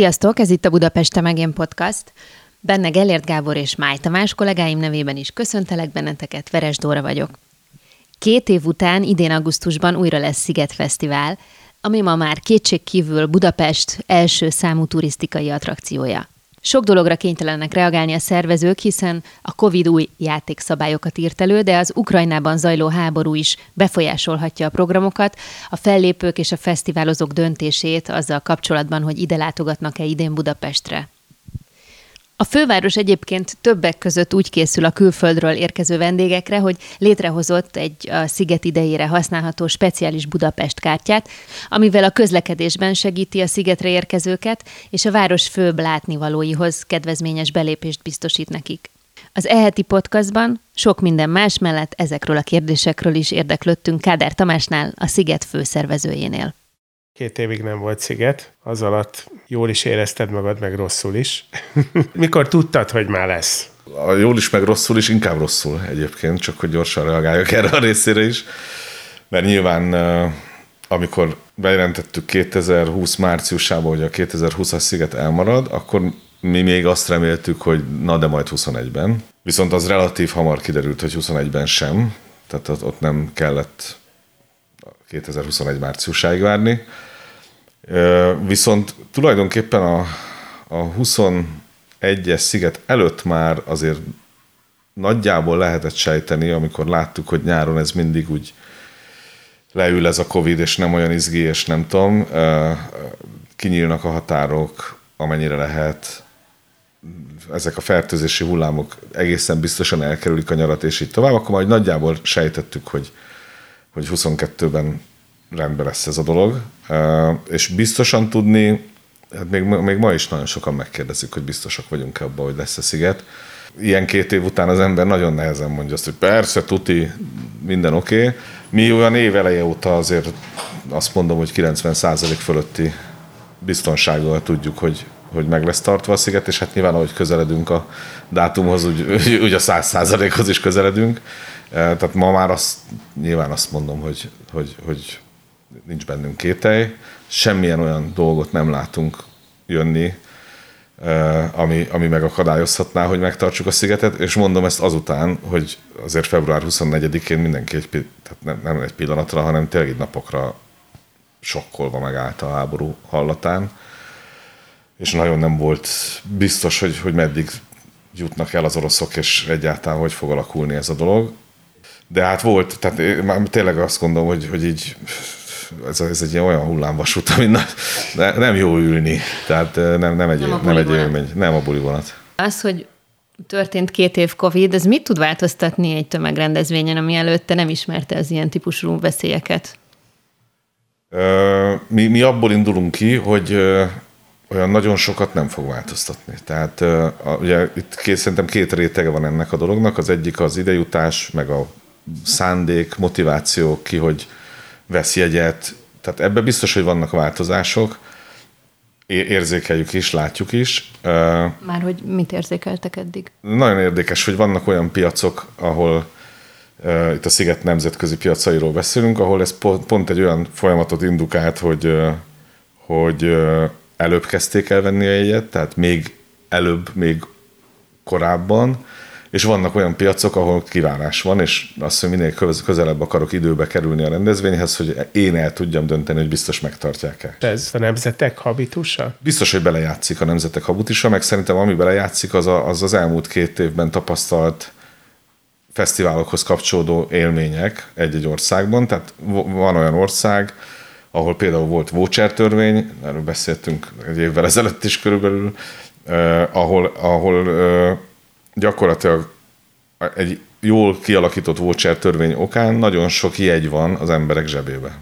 Sziasztok, ez itt a Budapest te meg én podcast. Benne Gellért Gábor és Máj Tamás kollégáim nevében is köszöntelek benneteket, Veres Dóra vagyok. Két év után, idén augusztusban újra lesz Sziget Fesztivál, ami ma már kétség kívül Budapest első számú turisztikai attrakciója. Sok dologra kénytelenek reagálni a szervezők, hiszen a Covid új játékszabályokat írt elő, de az Ukrajnában zajló háború is befolyásolhatja a programokat, a fellépők és a fesztiválozók döntését azzal kapcsolatban, hogy ide látogatnak-e idén Budapestre. A főváros egyébként többek között úgy készül a külföldről érkező vendégekre, hogy létrehozott egy a sziget idejére használható speciális Budapest kártyát, amivel a közlekedésben segíti a szigetre érkezőket, és a város főbb látnivalóihoz kedvezményes belépést biztosít nekik. Az eheti podcastban sok minden más mellett ezekről a kérdésekről is érdeklődtünk Kádár Tamásnál, a Sziget főszervezőjénél. Két évig nem volt sziget, az alatt jól is érezted magad, meg rosszul is. Mikor tudtad, hogy már lesz? A jól is, meg rosszul is, inkább rosszul egyébként, csak hogy gyorsan reagáljak erre a részére is. Mert nyilván amikor bejelentettük 2020 márciusában, hogy a 2020-as sziget elmarad, akkor mi még azt reméltük, hogy na de majd 21-ben. Viszont az relatív hamar kiderült, hogy 21-ben sem, tehát ott nem kellett 2021 márciusáig várni. Viszont tulajdonképpen a, a 21-es sziget előtt már azért nagyjából lehetett sejteni, amikor láttuk, hogy nyáron ez mindig úgy leül ez a Covid, és nem olyan izgi, és nem tudom, kinyílnak a határok, amennyire lehet, ezek a fertőzési hullámok egészen biztosan elkerülik a nyarat, és így tovább, akkor majd nagyjából sejtettük, hogy, hogy 22-ben rendben lesz ez a dolog. És biztosan tudni, hát még, még ma is nagyon sokan megkérdezik, hogy biztosak vagyunk abban, hogy lesz a sziget. Ilyen két év után az ember nagyon nehezen mondja azt, hogy persze, tuti, minden oké. Okay. Mi olyan év eleje óta azért azt mondom, hogy 90% fölötti biztonsággal tudjuk, hogy, hogy meg lesz tartva a sziget, és hát nyilván, ahogy közeledünk a dátumhoz, úgy, úgy a 100%-hoz is közeledünk. Tehát ma már azt, nyilván azt mondom, hogy, hogy, hogy nincs bennünk kételj, semmilyen olyan dolgot nem látunk jönni, ami, ami megakadályozhatná, hogy megtartsuk a szigetet, és mondom ezt azután, hogy azért február 24-én mindenki egy, tehát nem, nem egy pillanatra, hanem tényleg egy napokra sokkolva megállt a háború hallatán, és nagyon nem volt biztos, hogy, hogy meddig jutnak el az oroszok, és egyáltalán hogy fog alakulni ez a dolog. De hát volt, tehát már tényleg azt gondolom, hogy, hogy így ez, ez egy olyan hullámvasút, ami ne, nem jó ülni. Tehát nem, nem egy, nem, nem egy élmény, nem a bulivonat. Az, hogy történt két év Covid, ez mit tud változtatni egy tömegrendezvényen, ami előtte nem ismerte az ilyen típusú veszélyeket? Mi, mi abból indulunk ki, hogy olyan nagyon sokat nem fog változtatni. Tehát ugye itt két, szerintem két rétege van ennek a dolognak. Az egyik az idejutás, meg a szándék, motiváció ki, hogy vesz jegyet. Tehát ebben biztos, hogy vannak változások. Érzékeljük is, látjuk is. Már hogy mit érzékeltek eddig? Nagyon érdekes, hogy vannak olyan piacok, ahol itt a Sziget nemzetközi piacairól beszélünk, ahol ez pont, egy olyan folyamatot indukált, hogy, hogy előbb kezdték el venni a jegyet, tehát még előbb, még korábban, és vannak olyan piacok, ahol kivárás van, és azt, hogy minél közelebb akarok időbe kerülni a rendezvényhez, hogy én el tudjam dönteni, hogy biztos megtartják-e. Ez a nemzetek habitusa? Biztos, hogy belejátszik a nemzetek habitusa, meg szerintem ami belejátszik, az a, az, az elmúlt két évben tapasztalt fesztiválokhoz kapcsolódó élmények egy-egy országban. Tehát van olyan ország, ahol például volt voucher törvény, erről beszéltünk egy évvel ezelőtt is körülbelül, eh, ahol, ahol eh, gyakorlatilag egy jól kialakított voucher törvény okán nagyon sok jegy van az emberek zsebébe.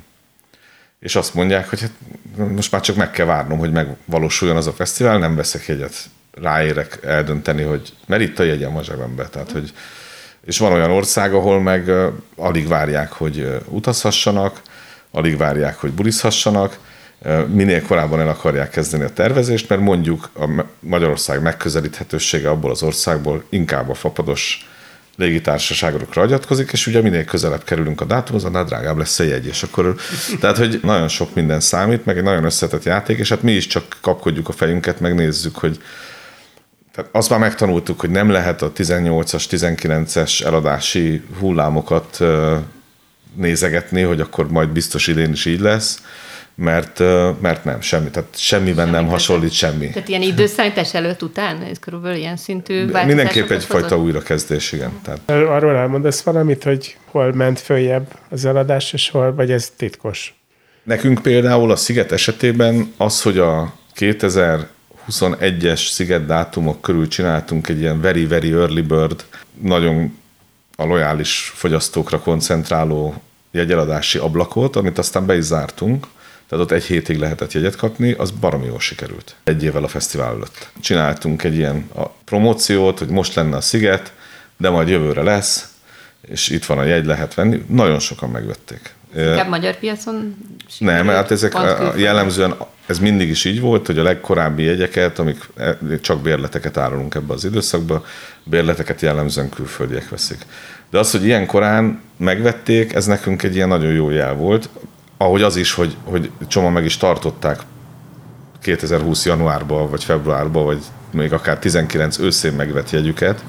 és azt mondják, hogy hát most már csak meg kell várnom, hogy megvalósuljon az a fesztivál, nem veszek jegyet. Ráérek eldönteni, hogy mert itt a jegyem a zsebembe. Tehát, hogy, és van olyan ország, ahol meg alig várják, hogy utazhassanak, alig várják, hogy bulizhassanak, minél korábban el akarják kezdeni a tervezést, mert mondjuk a Magyarország megközelíthetősége abból az országból inkább a fapados légitársaságokra agyatkozik, és ugye minél közelebb kerülünk a dátumhoz, annál drágább lesz a jegy. És akkor, tehát, hogy nagyon sok minden számít, meg egy nagyon összetett játék, és hát mi is csak kapkodjuk a fejünket, megnézzük, hogy tehát azt már megtanultuk, hogy nem lehet a 18-as, 19-es eladási hullámokat nézegetni, hogy akkor majd biztos idén is így lesz, mert, mert nem, semmi, tehát semmiben semmi, nem hasonlít semmi. Tehát ilyen időszállítás előtt, után? Ez körülbelül ilyen szintű Mindenképp egyfajta újrakezdés, igen. Tehát. Arról elmondasz valamit, hogy hol ment följebb az eladás, és hol, vagy ez titkos? Nekünk például a Sziget esetében az, hogy a 2021-es Sziget dátumok körül csináltunk egy ilyen very, very early bird, nagyon a lojális fogyasztókra koncentráló jegyeladási ablakot, amit aztán be is zártunk, tehát ott egy hétig lehetett jegyet kapni, az baromi jól sikerült. Egy évvel a fesztivál előtt. Csináltunk egy ilyen a promóciót, hogy most lenne a sziget, de majd jövőre lesz, és itt van a jegy, lehet venni. Nagyon sokan megvették. Inkább magyar piacon? Nem, hát ezek a, jellemzően ez mindig is így volt, hogy a legkorábbi jegyeket, amik e, csak bérleteket árulunk ebbe az időszakba, bérleteket jellemzően külföldiek veszik. De az, hogy ilyen korán megvették, ez nekünk egy ilyen nagyon jó jel volt ahogy az is, hogy, hogy csomó meg is tartották 2020 januárban, vagy februárban, vagy még akár 19 őszén megvett jegyüket,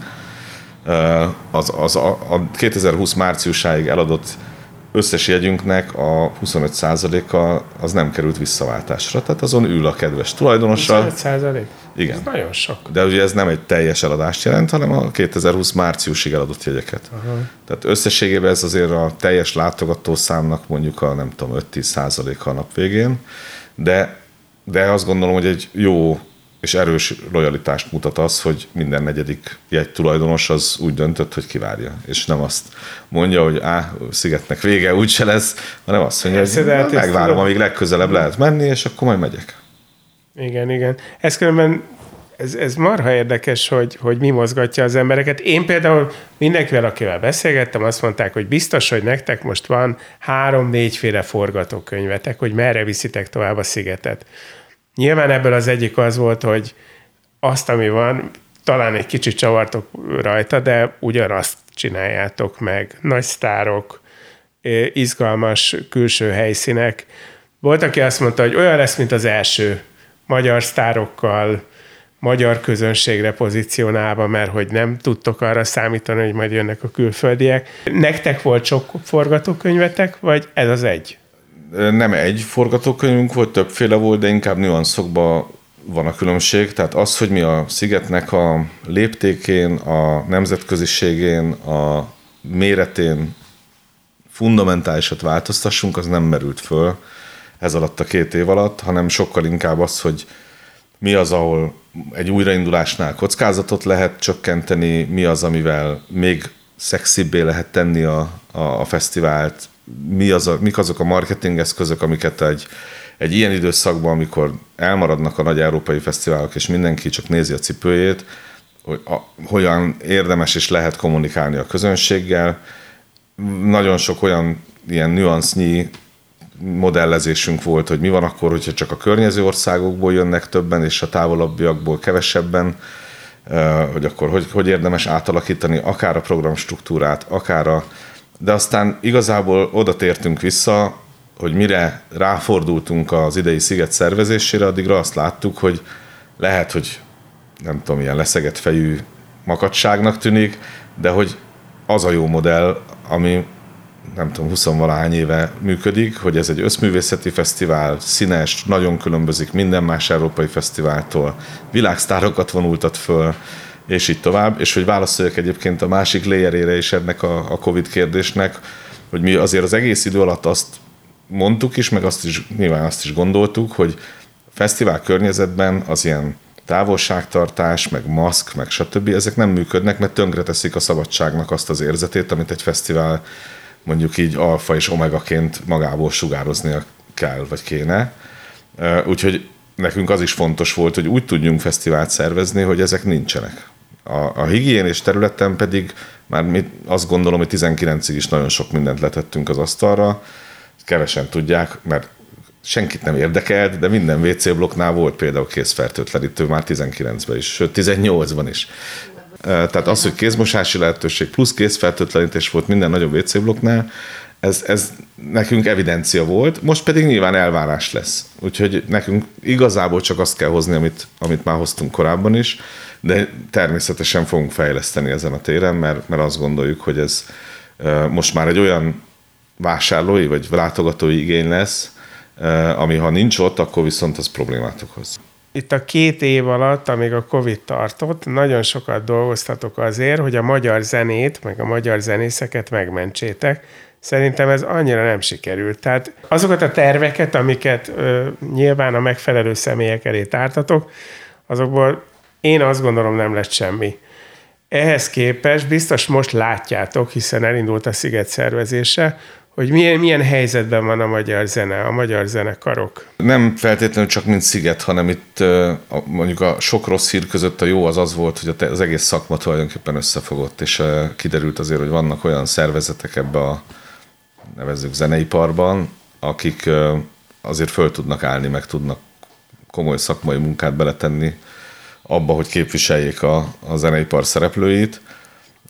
az, az a, a 2020 márciusáig eladott összes jegyünknek a 25%-a az nem került visszaváltásra, tehát azon ül a kedves tulajdonossal. 25%? Igen. Ez nagyon sok. De ugye ez nem egy teljes eladást jelent, hanem a 2020 márciusig eladott jegyeket. Aha. Tehát összességében ez azért a teljes látogatószámnak mondjuk a nem tudom 5-10 a nap végén, de, de azt gondolom, hogy egy jó és erős lojalitást mutat az, hogy minden negyedik jegy tulajdonos az úgy döntött, hogy kivárja, és nem azt mondja, hogy á, szigetnek vége úgyse lesz, hanem azt mondja, hogy hát megvárom, amíg legközelebb lehet menni, és akkor majd megyek. Igen, igen. Ez különben ez, ez marha érdekes, hogy, hogy mi mozgatja az embereket. Én például mindenkivel, akivel beszélgettem, azt mondták, hogy biztos, hogy nektek most van három-négyféle forgatókönyvetek, hogy merre viszitek tovább a szigetet. Nyilván ebből az egyik az volt, hogy azt, ami van, talán egy kicsit csavartok rajta, de ugyanazt csináljátok meg. Nagy sztárok, izgalmas külső helyszínek. Volt, aki azt mondta, hogy olyan lesz, mint az első magyar sztárokkal, magyar közönségre pozícionálva, mert hogy nem tudtok arra számítani, hogy majd jönnek a külföldiek. Nektek volt sok forgatókönyvetek, vagy ez az egy? Nem egy forgatókönyvünk volt, többféle volt, de inkább nüanszokban van a különbség. Tehát az, hogy mi a szigetnek a léptékén, a nemzetköziségén, a méretén fundamentálisat változtassunk, az nem merült föl ez alatt a két év alatt, hanem sokkal inkább az, hogy mi az, ahol egy újraindulásnál kockázatot lehet csökkenteni, mi az, amivel még szexibbé lehet tenni a, a, a fesztivált, mi az a, mik azok a marketing eszközök, amiket egy, egy ilyen időszakban, amikor elmaradnak a nagy európai fesztiválok, és mindenki csak nézi a cipőjét, hogy a, hogyan érdemes és lehet kommunikálni a közönséggel. Nagyon sok olyan ilyen nüansznyi modellezésünk volt, hogy mi van akkor, hogyha csak a környező országokból jönnek többen, és a távolabbiakból kevesebben, hogy akkor hogy, hogy érdemes átalakítani akár a programstruktúrát, akár a... De aztán igazából oda tértünk vissza, hogy mire ráfordultunk az idei sziget szervezésére, addigra azt láttuk, hogy lehet, hogy nem tudom, ilyen leszegett fejű makadságnak tűnik, de hogy az a jó modell, ami nem tudom, 20 valahány éve működik, hogy ez egy összművészeti fesztivál, színes, nagyon különbözik minden más európai fesztiváltól, világsztárokat vonultat föl, és így tovább, és hogy válaszoljak egyébként a másik léjerére is ennek a, a Covid kérdésnek, hogy mi azért az egész idő alatt azt mondtuk is, meg azt is, nyilván azt is gondoltuk, hogy fesztivál környezetben az ilyen távolságtartás, meg maszk, meg stb. ezek nem működnek, mert tönkreteszik a szabadságnak azt az érzetét, amit egy fesztivál mondjuk így alfa és omegaként magából sugározni kell, vagy kéne. Úgyhogy nekünk az is fontos volt, hogy úgy tudjunk fesztivált szervezni, hogy ezek nincsenek. A, a higiénés területen pedig már mi azt gondolom, hogy 19-ig is nagyon sok mindent letettünk az asztalra, kevesen tudják, mert senkit nem érdekelt, de minden WC blokknál volt például kézfertőtlenítő már 19-ben is, sőt 18-ban is. Tehát az, hogy kézmosási lehetőség plusz kézfertőtlenítés volt minden nagyobb WC blokknál, ez, ez nekünk evidencia volt, most pedig nyilván elvárás lesz. Úgyhogy nekünk igazából csak azt kell hozni, amit, amit már hoztunk korábban is, de természetesen fogunk fejleszteni ezen a téren, mert, mert azt gondoljuk, hogy ez most már egy olyan vásárlói vagy látogatói igény lesz, ami ha nincs ott, akkor viszont az problémát okoz. Itt a két év alatt, amíg a Covid tartott, nagyon sokat dolgoztatok azért, hogy a magyar zenét, meg a magyar zenészeket megmentsétek. Szerintem ez annyira nem sikerült. Tehát azokat a terveket, amiket ö, nyilván a megfelelő személyek elé tártatok, azokból én azt gondolom nem lett semmi. Ehhez képest biztos most látjátok, hiszen elindult a Sziget szervezése, hogy milyen, milyen helyzetben van a magyar zene, a magyar zenekarok. Nem feltétlenül csak mint sziget, hanem itt mondjuk a sok rossz hír között a jó az az volt, hogy az egész szakma tulajdonképpen összefogott, és kiderült azért, hogy vannak olyan szervezetek ebbe a nevezzük zeneiparban, akik azért föl tudnak állni, meg tudnak komoly szakmai munkát beletenni abba, hogy képviseljék a, a zeneipar szereplőit,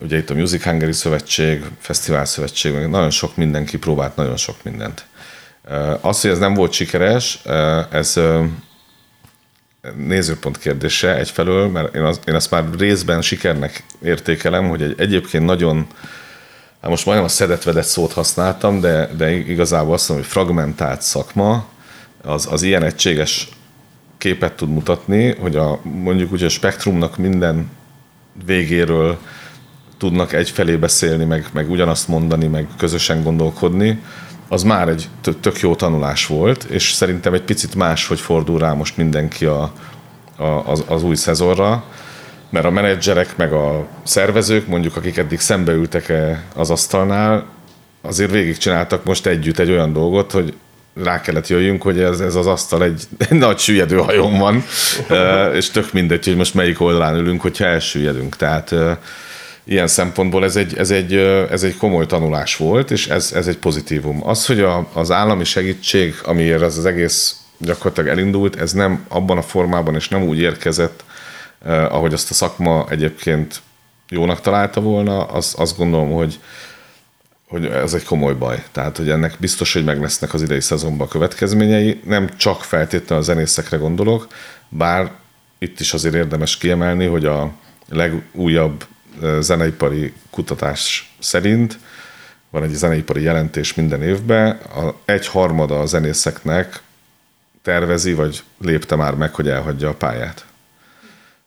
Ugye itt a Music Hungary Szövetség, Fesztivál Szövetség, meg nagyon sok mindenki próbált nagyon sok mindent. Az, hogy ez nem volt sikeres, ez nézőpont kérdése egyfelől, mert én, az, én ezt már részben sikernek értékelem, hogy egy egyébként nagyon, hát most majdnem a szedetvedett szót használtam, de, de igazából azt mondom, hogy fragmentált szakma, az, az ilyen egységes képet tud mutatni, hogy a, mondjuk úgy a spektrumnak minden végéről tudnak egyfelé beszélni, meg, meg ugyanazt mondani, meg közösen gondolkodni, az már egy tök jó tanulás volt, és szerintem egy picit más, hogy fordul rá most mindenki a, a, az, az új szezonra, mert a menedzserek meg a szervezők, mondjuk akik eddig szembeültek az asztalnál, azért végigcsináltak most együtt egy olyan dolgot, hogy rá kellett jöjjünk, hogy ez, ez az asztal egy, nagy süllyedő hajón van, és tök mindegy, hogy most melyik oldalán ülünk, hogyha elsüllyedünk. Tehát ilyen szempontból ez egy, ez egy, ez egy komoly tanulás volt, és ez, ez egy pozitívum. Az, hogy a, az állami segítség, amiért ez az egész gyakorlatilag elindult, ez nem abban a formában és nem úgy érkezett, ahogy azt a szakma egyébként jónak találta volna, az, azt gondolom, hogy, hogy ez egy komoly baj. Tehát, hogy ennek biztos, hogy meg lesznek az idei szezonban a következményei. Nem csak feltétlenül a zenészekre gondolok, bár itt is azért érdemes kiemelni, hogy a legújabb zeneipari kutatás szerint van egy zeneipari jelentés minden évben, a egy harmada a zenészeknek tervezi, vagy lépte már meg, hogy elhagyja a pályát.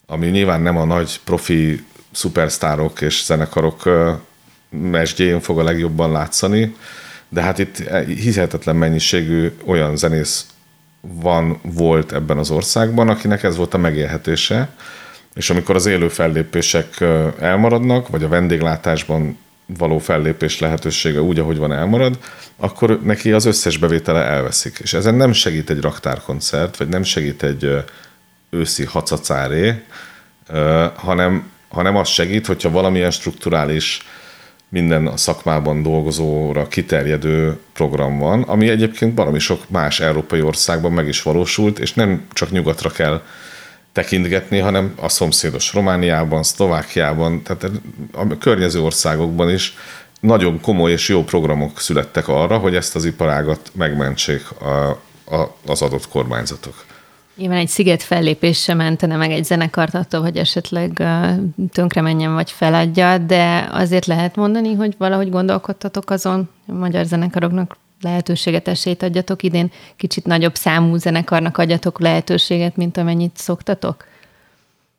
Ami nyilván nem a nagy profi szupersztárok és zenekarok mesdjén fog a legjobban látszani, de hát itt hihetetlen mennyiségű olyan zenész van, volt ebben az országban, akinek ez volt a megélhetése, és amikor az élő fellépések elmaradnak, vagy a vendéglátásban való fellépés lehetősége úgy, ahogy van elmarad, akkor neki az összes bevétele elveszik. És ezen nem segít egy raktárkoncert, vagy nem segít egy őszi hacacáré, hanem, hanem az segít, hogyha valamilyen strukturális minden a szakmában dolgozóra kiterjedő program van, ami egyébként valami sok más európai országban meg is valósult, és nem csak nyugatra kell tekintgetni, hanem a szomszédos Romániában, Szlovákiában, tehát a környező országokban is nagyon komoly és jó programok születtek arra, hogy ezt az iparágat megmentsék a, a, az adott kormányzatok. Nyilván egy sziget fellépés sem mentene meg egy zenekart attól, hogy esetleg tönkre menjen vagy feladja, de azért lehet mondani, hogy valahogy gondolkodtatok azon, a magyar zenekaroknak lehetőséget, esélyt adjatok idén, kicsit nagyobb számú zenekarnak adjatok lehetőséget, mint amennyit szoktatok?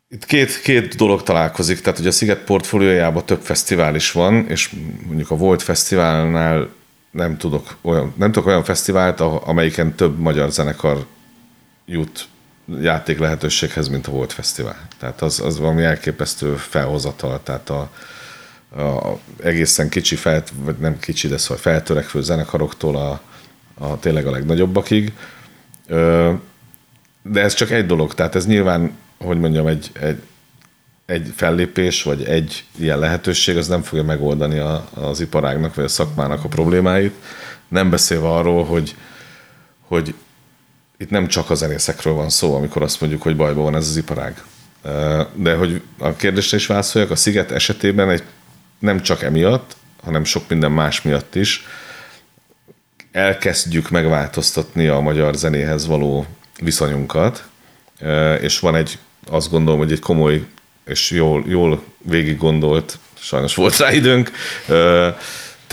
Itt két, két dolog találkozik, tehát hogy a Sziget portfóliójában több fesztivál is van, és mondjuk a Volt Fesztiválnál nem tudok olyan, nem tudok olyan fesztivált, amelyiken több magyar zenekar jut játék lehetőséghez, mint a Volt Fesztivál. Tehát az, az valami elképesztő felhozatal, tehát a, a egészen kicsi, felt, vagy nem kicsi, de szóval feltörekvő zenekaroktól a, a tényleg a legnagyobbakig. De ez csak egy dolog, tehát ez nyilván, hogy mondjam, egy, egy, egy fellépés, vagy egy ilyen lehetőség, az nem fogja megoldani a, az iparágnak, vagy a szakmának a problémáit. Nem beszélve arról, hogy, hogy itt nem csak a zenészekről van szó, amikor azt mondjuk, hogy bajban van ez az iparág. De hogy a kérdésre is válaszoljak, a Sziget esetében egy, nem csak emiatt, hanem sok minden más miatt is elkezdjük megváltoztatni a magyar zenéhez való viszonyunkat, és van egy, azt gondolom, hogy egy komoly és jól, jól végig gondolt, sajnos volt rá időnk,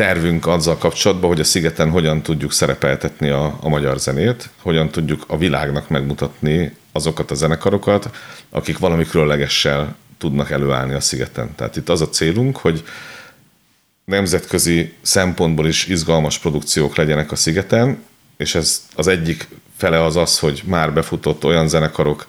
tervünk azzal kapcsolatban, hogy a szigeten hogyan tudjuk szerepeltetni a, a magyar zenét, hogyan tudjuk a világnak megmutatni azokat a zenekarokat, akik valami különlegessel tudnak előállni a szigeten. Tehát itt az a célunk, hogy nemzetközi szempontból is izgalmas produkciók legyenek a szigeten, és ez az egyik fele az az, hogy már befutott olyan zenekarok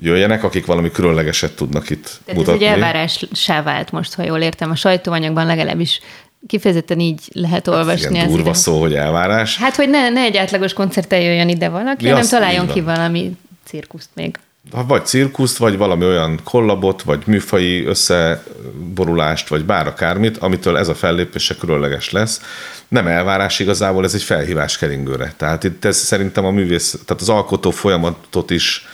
jöjjenek, akik valami különlegeset tudnak itt Tehát mutatni. ez egy elvárássá vált most, ha jól értem. A sajtóanyagban legalábbis kifejezetten így lehet hát olvasni. Igen, durva szó, hogy elvárás. Hát, hogy ne, ne egy átlagos koncerten jöjjön ide valaki, Mi hanem találjon ki valami cirkuszt még. Vagy cirkuszt, vagy valami olyan kollabot, vagy műfai összeborulást, vagy bár akármit, amitől ez a fellépése különleges lesz. Nem elvárás igazából, ez egy felhívás keringőre. Tehát itt ez szerintem a művész, tehát az alkotó folyamatot is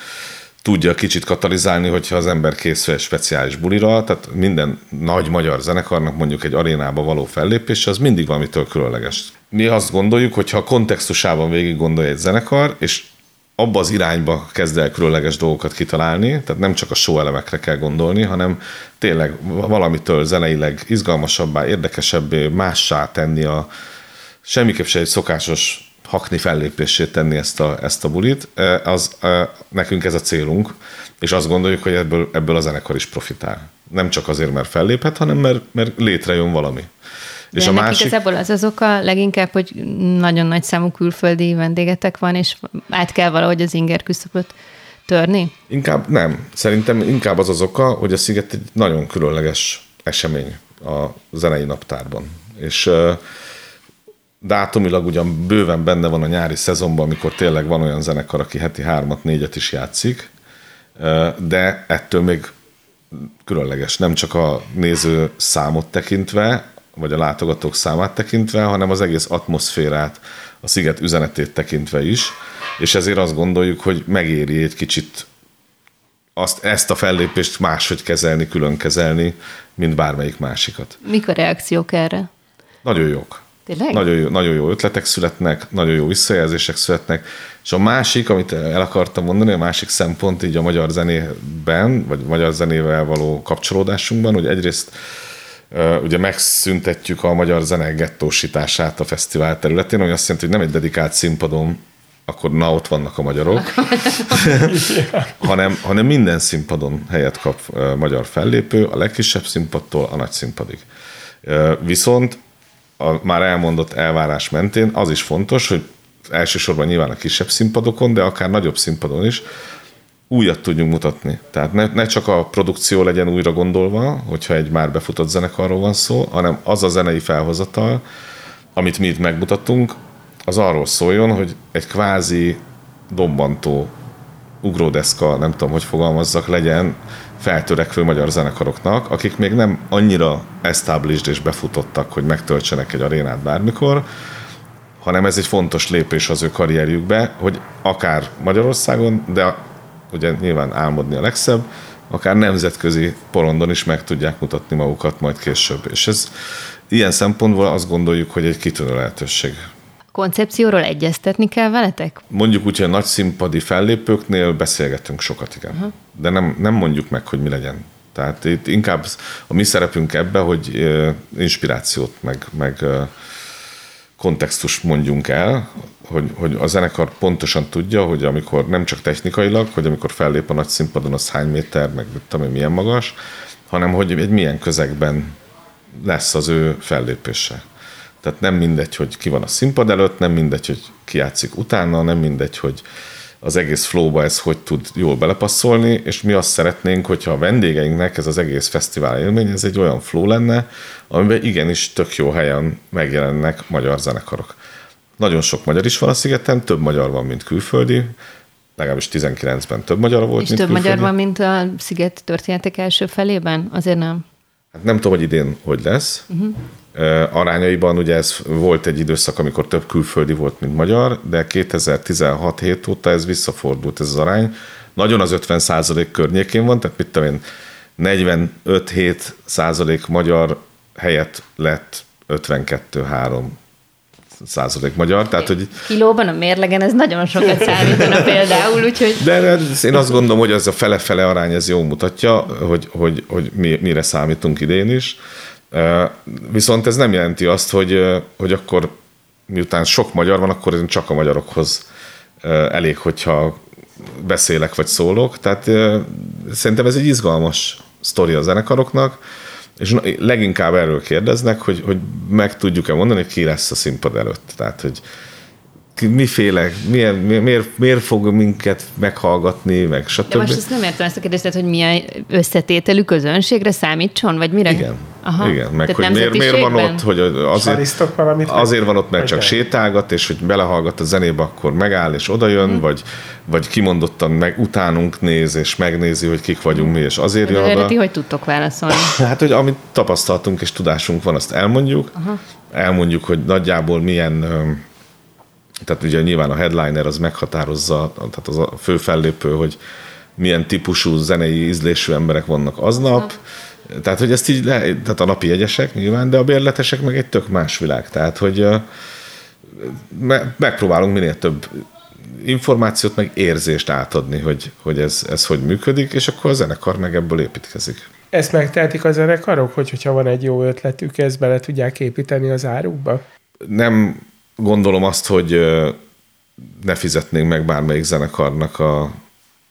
tudja kicsit katalizálni, hogyha az ember készül egy speciális bulira, tehát minden nagy magyar zenekarnak mondjuk egy arénába való fellépés, az mindig valamitől különleges. Mi azt gondoljuk, hogy ha kontextusában végig gondolja egy zenekar, és abba az irányba kezd el különleges dolgokat kitalálni, tehát nem csak a show elemekre kell gondolni, hanem tényleg valamitől zeneileg izgalmasabbá, érdekesebbé, mássá tenni a semmiképp se egy szokásos hakni fellépését tenni ezt a, ezt a bulit, az nekünk ez a célunk, és azt gondoljuk, hogy ebből, ebből a zenekar is profitál. Nem csak azért, mert felléphet, hanem mert, mert létrejön valami. De és a másik... igazából az az oka leginkább, hogy nagyon nagy számú külföldi vendégetek van, és át kell valahogy az inger küszöböt törni? Inkább nem. Szerintem inkább az az oka, hogy a Sziget egy nagyon különleges esemény a zenei naptárban. És dátumilag ugyan bőven benne van a nyári szezonban, amikor tényleg van olyan zenekar, aki heti hármat, négyet is játszik, de ettől még különleges, nem csak a néző számot tekintve, vagy a látogatók számát tekintve, hanem az egész atmoszférát, a sziget üzenetét tekintve is, és ezért azt gondoljuk, hogy megéri egy kicsit azt, ezt a fellépést máshogy kezelni, külön kezelni, mint bármelyik másikat. Mik a reakciók erre? Nagyon jók. Tényleg? Nagyon jó, nagyon jó ötletek születnek, nagyon jó visszajelzések születnek, és a másik, amit el akartam mondani, a másik szempont így a magyar zenében, vagy magyar zenével való kapcsolódásunkban, hogy egyrészt ugye megszüntetjük a magyar zene gettósítását a fesztivál területén, ami azt jelenti, hogy nem egy dedikált színpadon akkor na ott vannak a magyarok, hanem, hanem minden színpadon helyet kap magyar fellépő, a legkisebb színpadtól a nagy színpadig. Viszont a már elmondott elvárás mentén az is fontos, hogy elsősorban nyilván a kisebb színpadokon, de akár nagyobb színpadon is újat tudjunk mutatni. Tehát ne, ne csak a produkció legyen újra gondolva, hogyha egy már befutott zenekarról van szó, hanem az a zenei felhozatal, amit mi itt megmutatunk, az arról szóljon, hogy egy kvázi dobbantó ugródeszka, nem tudom, hogy fogalmazzak, legyen feltörekvő magyar zenekaroknak, akik még nem annyira established és befutottak, hogy megtöltsenek egy arénát bármikor, hanem ez egy fontos lépés az ő karrierjükbe, hogy akár Magyarországon, de ugye nyilván álmodni a legszebb, akár nemzetközi porondon is meg tudják mutatni magukat majd később. És ez ilyen szempontból azt gondoljuk, hogy egy kitűnő lehetőség. Koncepcióról egyeztetni kell veletek? Mondjuk úgy, hogy a nagy színpadi fellépőknél beszélgetünk sokat, igen. Uh-huh. De nem, nem mondjuk meg, hogy mi legyen. Tehát itt inkább a mi szerepünk ebbe, hogy inspirációt, meg, meg kontextust mondjunk el, hogy, hogy a zenekar pontosan tudja, hogy amikor nem csak technikailag, hogy amikor fellép a nagy színpadon, az hány méter, meg tudom milyen magas, hanem hogy egy milyen közegben lesz az ő fellépése. Tehát nem mindegy, hogy ki van a színpad előtt, nem mindegy, hogy ki játszik utána, nem mindegy, hogy az egész flowba ez hogy tud jól belepasszolni, és mi azt szeretnénk, hogyha a vendégeinknek ez az egész fesztivál élmény, ez egy olyan flow lenne, amiben igenis tök jó helyen megjelennek magyar zenekarok. nagyon sok magyar is van a szigeten, több magyar van, mint külföldi, legalábbis 19-ben több magyar volt, És mint több külföldi. magyar van, mint a sziget történetek első felében? Azért nem. Hát nem tudom, hogy idén hogy lesz. Uh-huh. Arányaiban ugye ez volt egy időszak, amikor több külföldi volt, mint magyar, de 2016 hét óta ez visszafordult ez az arány. Nagyon az 50 százalék környékén van, tehát mit tudom én, 45-7 százalék magyar helyett lett 52-3 százalék magyar, tehát hogy Kilóban a mérlegen ez nagyon sokat számítana például, úgyhogy... de ez- én azt gondolom, hogy ez a fele-fele arány ez jól mutatja, hogy, hogy, hogy mi, mire számítunk idén is. Viszont ez nem jelenti azt, hogy, hogy akkor miután sok magyar van, akkor én csak a magyarokhoz elég, hogyha beszélek vagy szólok. Tehát szerintem ez egy izgalmas sztori a zenekaroknak, és leginkább erről kérdeznek, hogy, hogy meg tudjuk-e mondani, hogy ki lesz a színpad előtt. Tehát, hogy miféle, milyen, mi- miért, miért fog minket meghallgatni, meg De stb. most ezt nem értem ezt a kérdést, hogy milyen összetételű közönségre számítson, vagy mire? Igen. Igen, meg Tehát hogy miért, miért van ott, hogy azért, valamit? azért van ott, mert csak sétálgat, és hogy belehallgat a zenébe, akkor megáll és odajön, mm. vagy, vagy kimondottan meg utánunk néz, és megnézi, hogy kik vagyunk mi, és azért De jön oda. ti hogy tudtok válaszolni? Hát, hogy amit tapasztaltunk és tudásunk van, azt elmondjuk. Aha. Elmondjuk, hogy nagyjából milyen, tehát ugye nyilván a headliner az meghatározza, tehát az a fő fellépő, hogy milyen típusú zenei ízlésű emberek vannak aznap. Tehát, hogy ezt így, le, tehát a napi jegyesek nyilván, de a bérletesek meg egy tök más világ. Tehát, hogy me, megpróbálunk minél több információt, meg érzést átadni, hogy, hogy ez, ez hogy működik, és akkor a zenekar meg ebből építkezik. Ezt megtehetik a zenekarok, hogy hogyha van egy jó ötletük, ezt bele tudják építeni az árukba? nem gondolom azt, hogy ne fizetnénk meg bármelyik zenekarnak a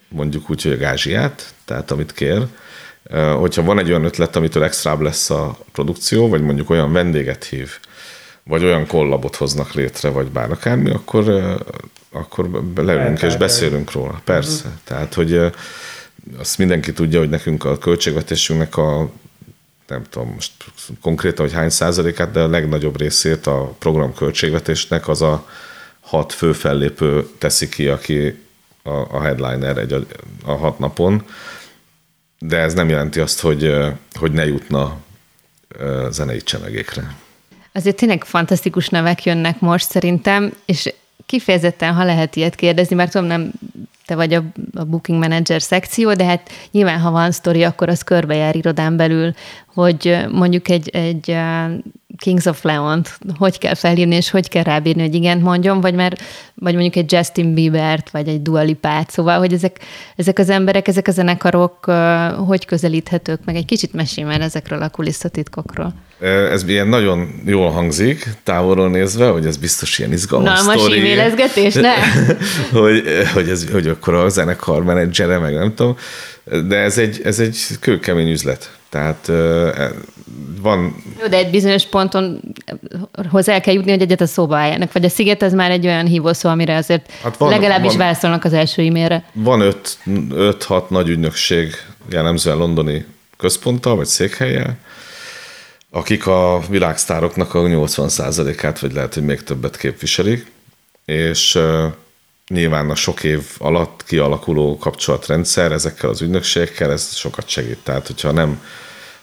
mondjuk úgy, hogy a gázsiát, tehát amit kér. Hogyha van egy olyan ötlet, amitől extrább lesz a produkció, vagy mondjuk olyan vendéget hív, vagy olyan kollabot hoznak létre, vagy bár akármi, akkor, akkor leülünk és beszélünk róla. Persze. Tehát, hogy azt mindenki tudja, hogy nekünk a költségvetésünknek a nem tudom most konkrétan, hogy hány százalékát, de a legnagyobb részét a program költségvetésnek az a hat fő fellépő teszi ki, aki a, a headliner egy, a, a hat napon, de ez nem jelenti azt, hogy, hogy ne jutna zenei csemegékre. Azért tényleg fantasztikus nevek jönnek most szerintem, és kifejezetten, ha lehet ilyet kérdezni, mert tudom, nem te vagy a, a booking manager szekció, de hát nyilván, ha van sztori, akkor az körbejár irodán belül, hogy mondjuk egy, egy Kings of Leon-t hogy kell felhívni, és hogy kell rábírni, hogy igent mondjon, vagy, már, vagy mondjuk egy Justin Biebert, vagy egy Dua Lipát, szóval, hogy ezek, ezek az emberek, ezek a zenekarok hogy közelíthetők, meg egy kicsit mesélj már ezekről a kulisszatitkokról. Ez ilyen nagyon jól hangzik, távolról nézve, hogy ez biztos ilyen izgalmas Unalmas sztori. e-mailezgetés, ne? hogy, hogy, ez, hogy akkor a zenekar menedzsere, meg nem tudom, de ez egy, ez egy kőkemény üzlet. Tehát ö, van, Jó, de egy bizonyos ponton hozzá kell jutni, hogy egyet a szóba álljanak. Vagy a sziget az már egy olyan hívószó, amire azért Hát van- legalábbis van- válaszolnak az első e-mailre. van öt, öt-hat nagy ügynökség, jellemzően londoni központtal, vagy székhelyel, akik a világsztároknak a 80%-át, vagy lehet, hogy még többet képviselik, és nyilván a sok év alatt kialakuló kapcsolatrendszer ezekkel az ügynökségekkel, ez sokat segít. Tehát, hogyha nem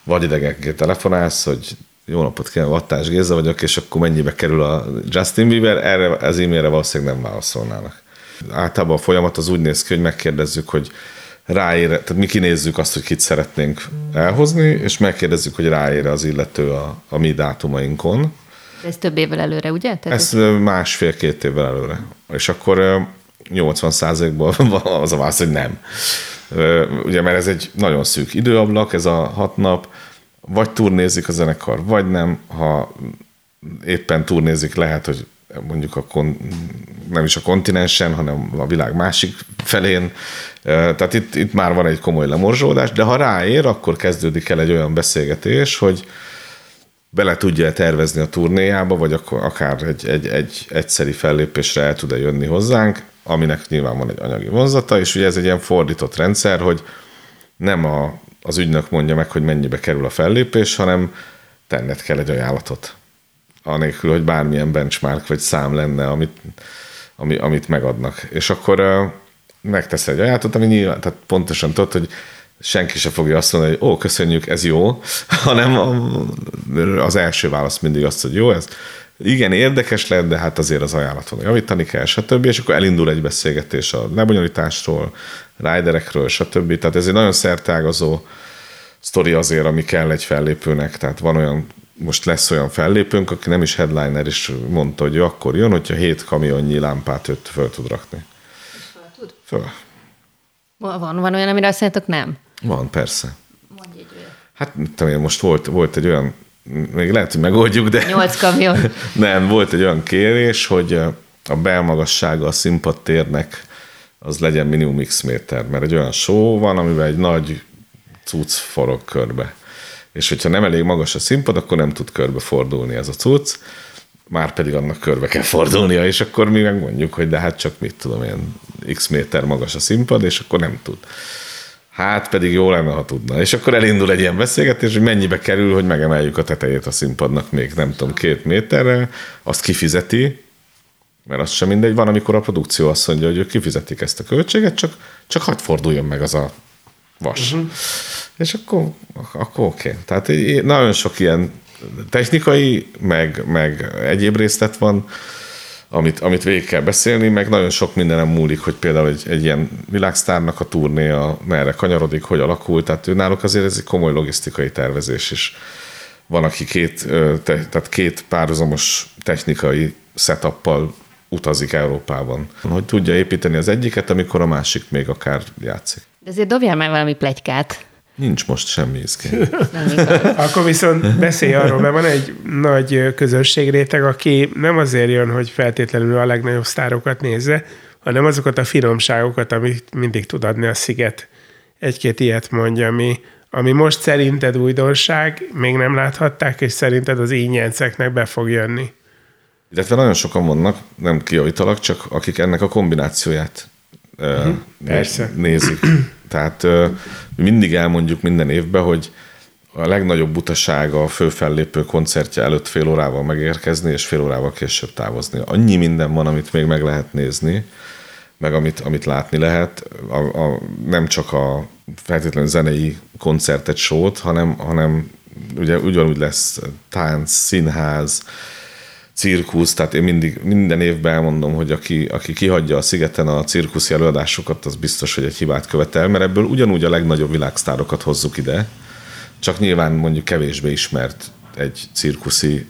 vagy idegenként telefonálsz, hogy jó napot kívánok, Vattás Géza vagyok, és akkor mennyibe kerül a Justin Bieber, erre az e-mailre valószínűleg nem válaszolnának. Általában a folyamat az úgy néz ki, hogy megkérdezzük, hogy ráér, tehát mi kinézzük azt, hogy kit szeretnénk elhozni, és megkérdezzük, hogy ráér az illető a, a mi dátumainkon. De ez több évvel előre, ugye? Tehát Ez ö, másfél-két évvel előre. És akkor ö, 80%-ból van az a válasz, hogy nem. Ugye, mert ez egy nagyon szűk időablak, ez a hat nap, vagy turnézik a zenekar, vagy nem. Ha éppen turnézik, lehet, hogy mondjuk a kon, nem is a kontinensen, hanem a világ másik felén. Tehát itt, itt már van egy komoly lemorzsódás, de ha ráér, akkor kezdődik el egy olyan beszélgetés, hogy bele tudja tervezni a turnéjába, vagy akkor akár egy, egy, egy egyszeri fellépésre el tud-e jönni hozzánk, aminek nyilván van egy anyagi vonzata, és ugye ez egy ilyen fordított rendszer, hogy nem a, az ügynök mondja meg, hogy mennyibe kerül a fellépés, hanem tenned kell egy ajánlatot. Anélkül, hogy bármilyen benchmark vagy szám lenne, amit, ami, amit megadnak. És akkor uh, megtesz egy ajátot, ami nyilván, tehát pontosan tudod, hogy senki se fogja azt mondani, hogy ó, köszönjük, ez jó, hanem az első válasz mindig azt, hogy jó, ez igen, érdekes lehet, de hát azért az ajánlaton javítani kell, stb. És akkor elindul egy beszélgetés a lebonyolításról, riderekről, stb. Tehát ez egy nagyon szertágazó sztori azért, ami kell egy fellépőnek. Tehát van olyan, most lesz olyan fellépőnk, aki nem is headliner, és mondta, hogy akkor jön, hogyha hét kamionnyi lámpát őt föl tud rakni. Föl tud? Föl. Van, van olyan, amire azt mondjátok, nem? Van, persze. Mondj egy olyat. Hát mit tudom én, most volt, volt egy olyan, még lehet, hogy megoldjuk, de... Nyolc kamion. nem, volt egy olyan kérés, hogy a belmagassága a színpadtérnek az legyen minimum x méter, mert egy olyan show van, amivel egy nagy cucc forog körbe. És hogyha nem elég magas a színpad, akkor nem tud körbe fordulni ez a cucc, már pedig annak körbe kell fordulnia, és akkor mi megmondjuk, hogy de hát csak mit tudom, ilyen x méter magas a színpad, és akkor nem tud. Hát pedig jó lenne, ha tudna. És akkor elindul egy ilyen beszélgetés, hogy mennyibe kerül, hogy megemeljük a tetejét a színpadnak még nem tudom, két méterre, azt kifizeti, mert az sem mindegy, van, amikor a produkció azt mondja, hogy ők kifizetik ezt a költséget, csak, csak hagyd forduljon meg az a vas. Uh-huh. És akkor, akkor oké. Okay. Tehát nagyon sok ilyen technikai, meg, meg egyéb részlet van, amit, amit végig kell beszélni, meg nagyon sok mindenem múlik, hogy például egy, egy ilyen világsztárnak a turnéja merre kanyarodik, hogy alakul, tehát ő náluk azért ez egy komoly logisztikai tervezés is. Van, aki két, te, tehát két párhuzamos technikai setuppal utazik Európában. Hogy tudja építeni az egyiket, amikor a másik még akár játszik. De azért dobjál már valami plegykát. Nincs most semmi. Akkor viszont beszélj arról, mert van egy nagy közönségréteg, aki nem azért jön, hogy feltétlenül a legnagyobb sztárokat nézze, hanem azokat a finomságokat, amit mindig tud adni a sziget. Egy-két ilyet mondja, ami, ami most szerinted újdonság, még nem láthatták, és szerinted az ínyenceknek be fog jönni. Illetve nagyon sokan vannak, nem kiavítalak, csak akik ennek a kombinációját uh-huh. Nézik. Tehát mi mindig elmondjuk minden évben, hogy a legnagyobb butasága a főfellépő koncertje előtt fél órával megérkezni, és fél órával később távozni. Annyi minden van, amit még meg lehet nézni, meg amit, amit látni lehet. A, a, nem csak a feltétlenül zenei koncertet, sót, hanem, hanem ugye ugyanúgy lesz tánc, színház, cirkusz, tehát én mindig minden évben elmondom, hogy aki, aki kihagyja a szigeten a cirkuszi előadásokat, az biztos, hogy egy hibát követel, mert ebből ugyanúgy a legnagyobb világsztárokat hozzuk ide, csak nyilván mondjuk kevésbé ismert egy cirkuszi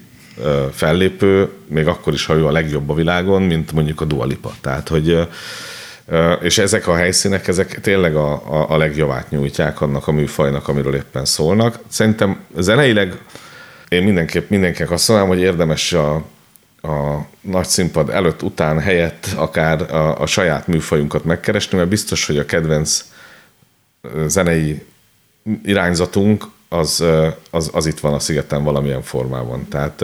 fellépő, még akkor is, ha ő a legjobb a világon, mint mondjuk a Dualipa. Tehát, hogy és ezek a helyszínek, ezek tényleg a, a, a legjavát nyújtják annak a műfajnak, amiről éppen szólnak. Szerintem zeneileg én mindenképp mindenkinek azt mondanám, hogy érdemes a, a nagy színpad előtt, után, helyett akár a, a saját műfajunkat megkeresni, mert biztos, hogy a kedvenc zenei irányzatunk az, az, az itt van a szigeten valamilyen formában. Tehát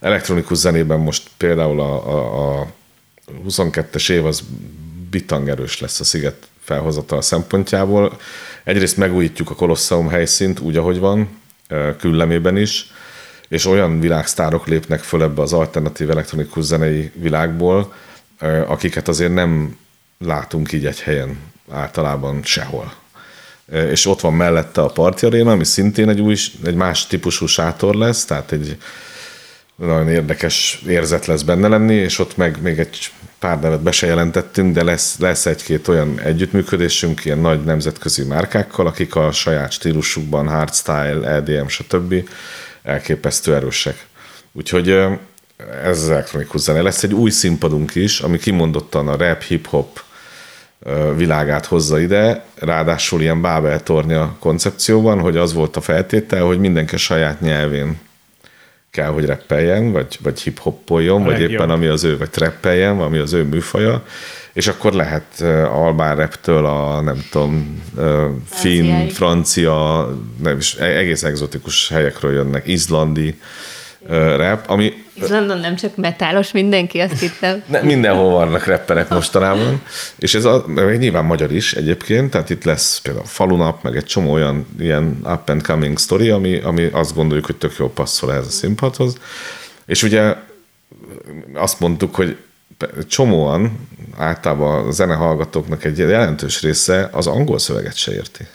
elektronikus zenében most például a, a, a 22-es év az bitang lesz a sziget felhozatal szempontjából. Egyrészt megújítjuk a Kolosseum helyszínt úgy, ahogy van, küllemében is, és olyan világsztárok lépnek föl ebbe az alternatív elektronikus zenei világból, akiket azért nem látunk így egy helyen általában sehol. És ott van mellette a Party Arena, ami szintén egy, új, egy más típusú sátor lesz, tehát egy nagyon érdekes érzet lesz benne lenni, és ott meg még egy pár nevet be se jelentettünk, de lesz, lesz egy-két olyan együttműködésünk ilyen nagy nemzetközi márkákkal, akik a saját stílusukban, hardstyle, EDM, stb elképesztő erősek. Úgyhogy ez az elektronikus zene. Lesz egy új színpadunk is, ami kimondottan a rap, hip-hop világát hozza ide, ráadásul ilyen Bábel tornya koncepcióban, hogy az volt a feltétel, hogy mindenki a saját nyelvén kell, hogy reppeljen, vagy, vagy hip-hoppoljon, vagy éppen ami az ő, vagy trappeljen, ami az ő műfaja, és akkor lehet albán reptől a, nem tudom, finn, francia, nem is, e-, egész egzotikus helyekről jönnek, izlandi rap, ami... Izlandon nem csak metálos mindenki, azt hittem. Ne, mindenhol vannak rapperek mostanában, és ez a, nyilván magyar is egyébként, tehát itt lesz például falunap, meg egy csomó olyan ilyen up and coming story, ami, ami azt gondoljuk, hogy tök jó passzol ehhez a színpadhoz. És ugye azt mondtuk, hogy csomóan, általában a zenehallgatóknak egy jelentős része az angol szöveget se érti.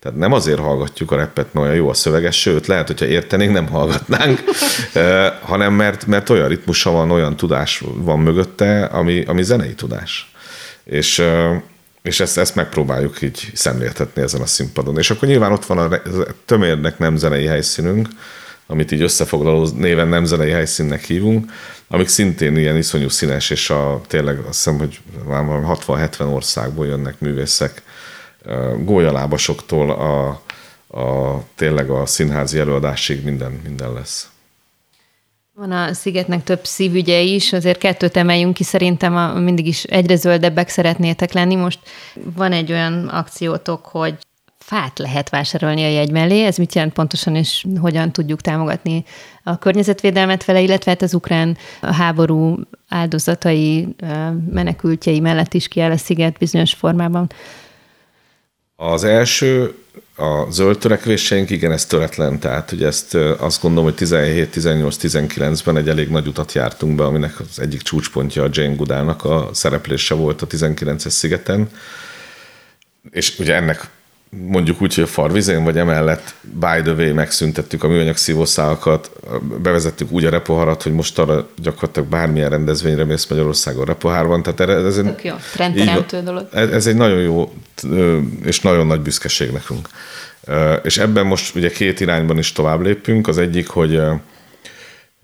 Tehát nem azért hallgatjuk a repet, mert olyan jó a szöveges, sőt, lehet, hogyha értenénk, nem hallgatnánk, hanem mert, mert olyan ritmusa van, olyan tudás van mögötte, ami, ami zenei tudás. És, és ezt, ezt megpróbáljuk így szemléltetni ezen a színpadon. És akkor nyilván ott van a tömérnek nem zenei helyszínünk, amit így összefoglaló néven nem zenei helyszínnek hívunk, amik szintén ilyen iszonyú színes, és a, tényleg azt hiszem, hogy már 60-70 országból jönnek művészek, gólyalábasoktól a, a, tényleg a színházi előadásig minden, minden lesz. Van a szigetnek több szívügye is, azért kettőt emeljünk ki, szerintem a, mindig is egyre zöldebbek szeretnétek lenni. Most van egy olyan akciótok, hogy fát lehet vásárolni a jegy mellé. Ez mit jelent pontosan, és hogyan tudjuk támogatni a környezetvédelmet vele, illetve hát az ukrán háború áldozatai, menekültjei mellett is kiáll a sziget bizonyos formában. Az első, a zöld törekvéseink, igen, ez töretlen, tehát ugye ezt azt gondolom, hogy 17, 18, 19-ben egy elég nagy utat jártunk be, aminek az egyik csúcspontja a Jane Goodának a szereplése volt a 19-es szigeten, és ugye ennek mondjuk úgy, hogy a farvizén, vagy emellett by the way megszüntettük a műanyag szívószálakat, bevezettük úgy a repoharat, hogy most arra gyakorlatilag bármilyen rendezvényre mész Magyarországon repohárban. Tehát ez, ez Tök jó, trendteremtő dolog. Ez egy nagyon jó és nagyon nagy büszkeség nekünk. És ebben most ugye két irányban is tovább lépünk. Az egyik, hogy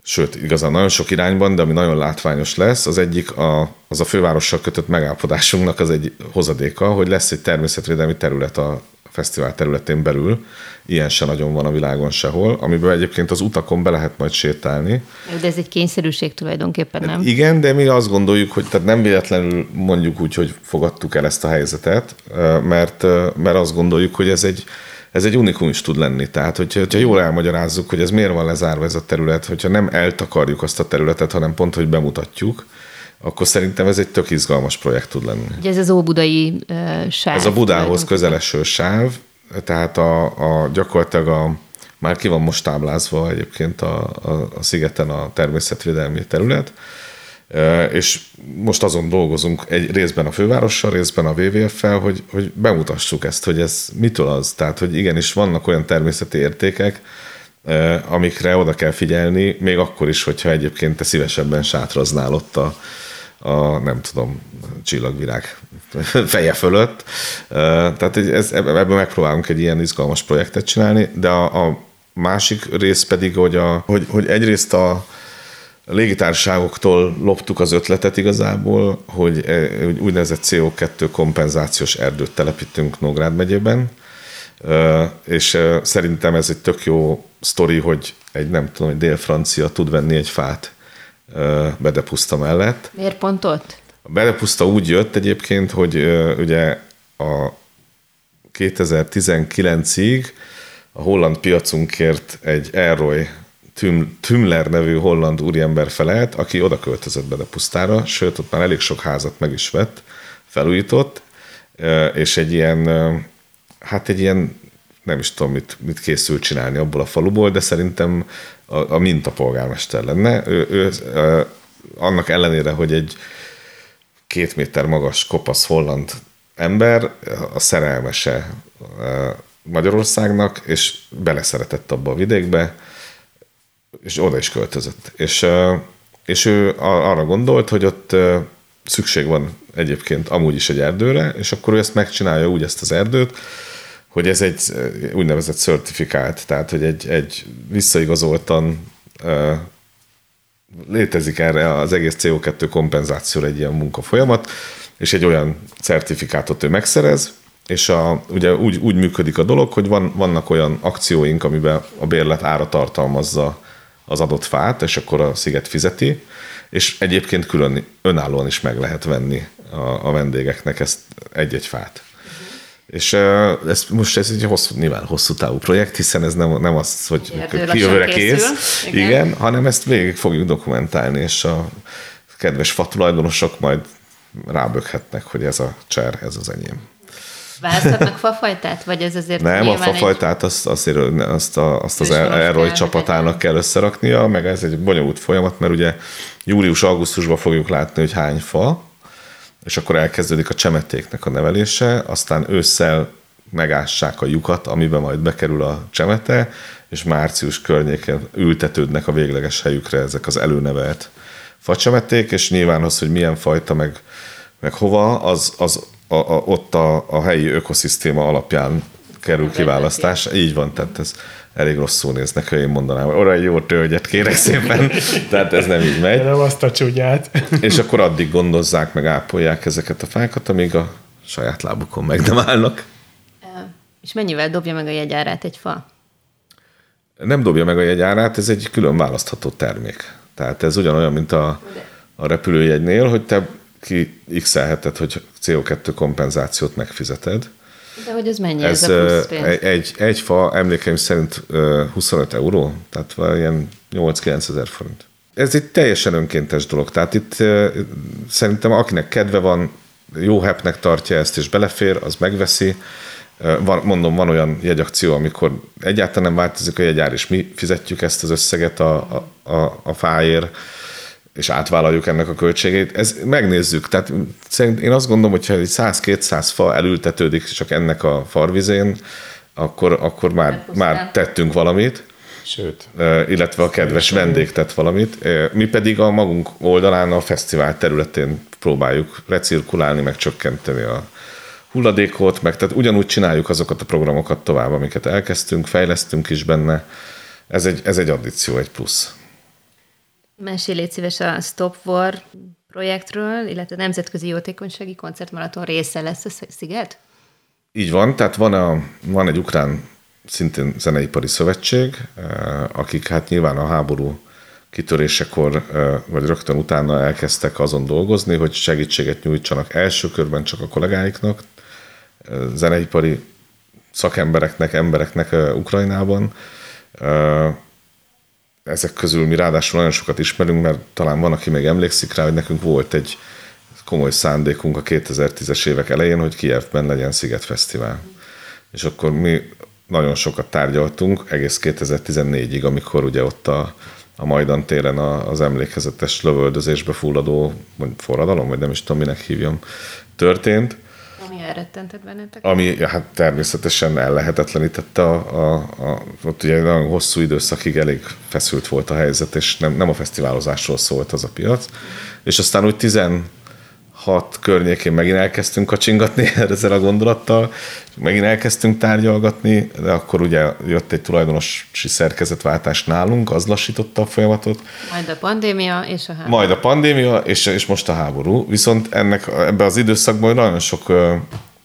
sőt, igazán nagyon sok irányban, de ami nagyon látványos lesz, az egyik a, az a fővárossal kötött megállapodásunknak az egy hozadéka, hogy lesz egy természetvédelmi terület a fesztivál területén belül, ilyen se nagyon van a világon sehol, amiben egyébként az utakon be lehet majd sétálni. De ez egy kényszerűség tulajdonképpen, nem? Igen, de mi azt gondoljuk, hogy tehát nem véletlenül mondjuk úgy, hogy fogadtuk el ezt a helyzetet, mert, mert azt gondoljuk, hogy ez egy, ez egy unikum is tud lenni. Tehát, hogyha, hogyha jól elmagyarázzuk, hogy ez miért van lezárva ez a terület, hogyha nem eltakarjuk azt a területet, hanem pont, hogy bemutatjuk, akkor szerintem ez egy tök izgalmas projekt tud lenni. Ugye ez az óbudai uh, sáv. Ez a Budához közeleső sáv, tehát a, a gyakorlatilag a, már ki van most táblázva egyébként a, a, a szigeten a természetvédelmi terület, és most azon dolgozunk egy részben a fővárossal, részben a WWF-fel, hogy, hogy bemutassuk ezt, hogy ez mitől az. Tehát, hogy igenis vannak olyan természeti értékek, amikre oda kell figyelni, még akkor is, hogyha egyébként te szívesebben sátraznál ott a, a nem tudom, csillagvirág feje fölött. Tehát ez, ebből megpróbálunk egy ilyen izgalmas projektet csinálni, de a, a másik rész pedig, hogy, a, hogy, hogy egyrészt a, légitársaságoktól loptuk az ötletet igazából, hogy egy úgynevezett CO2 kompenzációs erdőt telepítünk Nógrád megyében, és szerintem ez egy tök jó sztori, hogy egy nem tudom, egy dél-francia tud venni egy fát Bedepuszta mellett. Miért pont ott? A Bedepuszta úgy jött egyébként, hogy ugye a 2019-ig a holland piacunkért egy Elroy Tümler nevű holland úriember felelt, aki oda költözött Bedepusztára, sőt, ott már elég sok házat meg is vett, felújított, és egy ilyen, hát egy ilyen, nem is tudom, mit, mit készül csinálni abból a faluból, de szerintem a, a mintapolgármester lenne. Ő, ő, annak ellenére, hogy egy két méter magas, kopasz holland ember, a szerelmese Magyarországnak, és beleszeretett abba a vidékbe, és oda is költözött. És, és ő arra gondolt, hogy ott szükség van egyébként amúgy is egy erdőre, és akkor ő ezt megcsinálja úgy ezt az erdőt, hogy ez egy úgynevezett certifikált, tehát hogy egy, egy visszaigazoltan uh, létezik erre az egész CO2 kompenzációra egy ilyen munkafolyamat, és egy olyan certifikátot ő megszerez, és a, ugye úgy, úgy működik a dolog, hogy van, vannak olyan akcióink, amiben a bérlet ára tartalmazza az adott fát, és akkor a sziget fizeti, és egyébként külön önállóan is meg lehet venni a, a vendégeknek ezt egy-egy fát. És ez most ez egy hosszú, nyilván hosszú távú projekt, hiszen ez nem, nem az, hogy kijövőre kész, igen. igen, hanem ezt végig fogjuk dokumentálni, és a kedves fatulajdonosok majd ráböghetnek, hogy ez a cser, ez az enyém. Választhatnak fafajtát? Vagy ez azért Nem, a fafajtát azt, azt, azt, a, azt az Elroy csapatának kell összeraknia, meg ez egy bonyolult folyamat, mert ugye július-augusztusban fogjuk látni, hogy hány fa, és akkor elkezdődik a csemetéknek a nevelése, aztán ősszel megássák a lyukat, amiben majd bekerül a csemete, és március környéken ültetődnek a végleges helyükre ezek az előnevelt facsemeték, és nyilván az, hogy milyen fajta, meg, meg hova, az, az a, a, ott a, a helyi ökoszisztéma alapján kerül kiválasztás. Így van, tehát ez elég rosszul néznek, hogy én mondanám, hogy olyan jó tölgyet kérek szépen, tehát ez nem így megy. Nem azt a csúgyát. És akkor addig gondozzák, meg ápolják ezeket a fákat, amíg a saját lábukon meg nem állnak. És mennyivel dobja meg a jegyárát egy fa? Nem dobja meg a jegyárát, ez egy külön választható termék. Tehát ez ugyanolyan, mint a, a repülőjegynél, hogy te ki x hogy CO2 kompenzációt megfizeted. De hogy ez mennyi ez, ez a plusz pénz? Egy, egy fa emlékeim szerint 25 euró, tehát ilyen 8-9 ezer forint. Ez egy teljesen önkéntes dolog, tehát itt szerintem akinek kedve van, jó hepnek tartja ezt és belefér, az megveszi. Van, mondom, van olyan jegyakció, amikor egyáltalán nem változik a jegyár, és mi fizetjük ezt az összeget a, a, a, a fáért, és átvállaljuk ennek a költségét. Ez megnézzük. Tehát szerint én azt gondolom, hogyha egy 100-200 fa elültetődik csak ennek a farvizén, akkor, akkor már, már tettünk valamit. Sőt. Illetve a kedves vendég tett valamit. Mi pedig a magunk oldalán a fesztivál területén próbáljuk recirkulálni, meg csökkenteni a hulladékot, meg tehát ugyanúgy csináljuk azokat a programokat tovább, amiket elkezdtünk, fejlesztünk is benne. Ez egy, ez egy addíció, egy plusz. Mesélj szíves a Stop War projektről, illetve a Nemzetközi Jótékonysági Koncertmaraton része lesz a sziget? Így van, tehát van, a, van egy ukrán szintén zeneipari szövetség, eh, akik hát nyilván a háború kitörésekor, eh, vagy rögtön utána elkezdtek azon dolgozni, hogy segítséget nyújtsanak első körben csak a kollégáiknak, eh, zeneipari szakembereknek, embereknek Ukrajnában, ezek közül mi ráadásul nagyon sokat ismerünk, mert talán van, aki még emlékszik rá, hogy nekünk volt egy komoly szándékunk a 2010-es évek elején, hogy Kievben legyen Sziget Fesztivál. És akkor mi nagyon sokat tárgyaltunk, egész 2014-ig, amikor ugye ott a, a Majdan téren az emlékezetes lövöldözésbe fulladó, forradalom, vagy nem is tudom, minek hívjam, történt ami elrettentett benneteket? Ami hát természetesen ellehetetlenítette a, a, a, ott ugye nagyon hosszú időszakig elég feszült volt a helyzet, és nem, nem a fesztiválozásról szólt az a piac. És aztán úgy 10, hat környékén megint elkezdtünk kacsingatni ezzel a gondolattal, megint elkezdtünk tárgyalgatni, de akkor ugye jött egy tulajdonosi szerkezetváltás nálunk, az lassította a folyamatot. Majd a pandémia és a háború. Majd a pandémia és, és most a háború. Viszont ennek ebbe az időszakban nagyon sok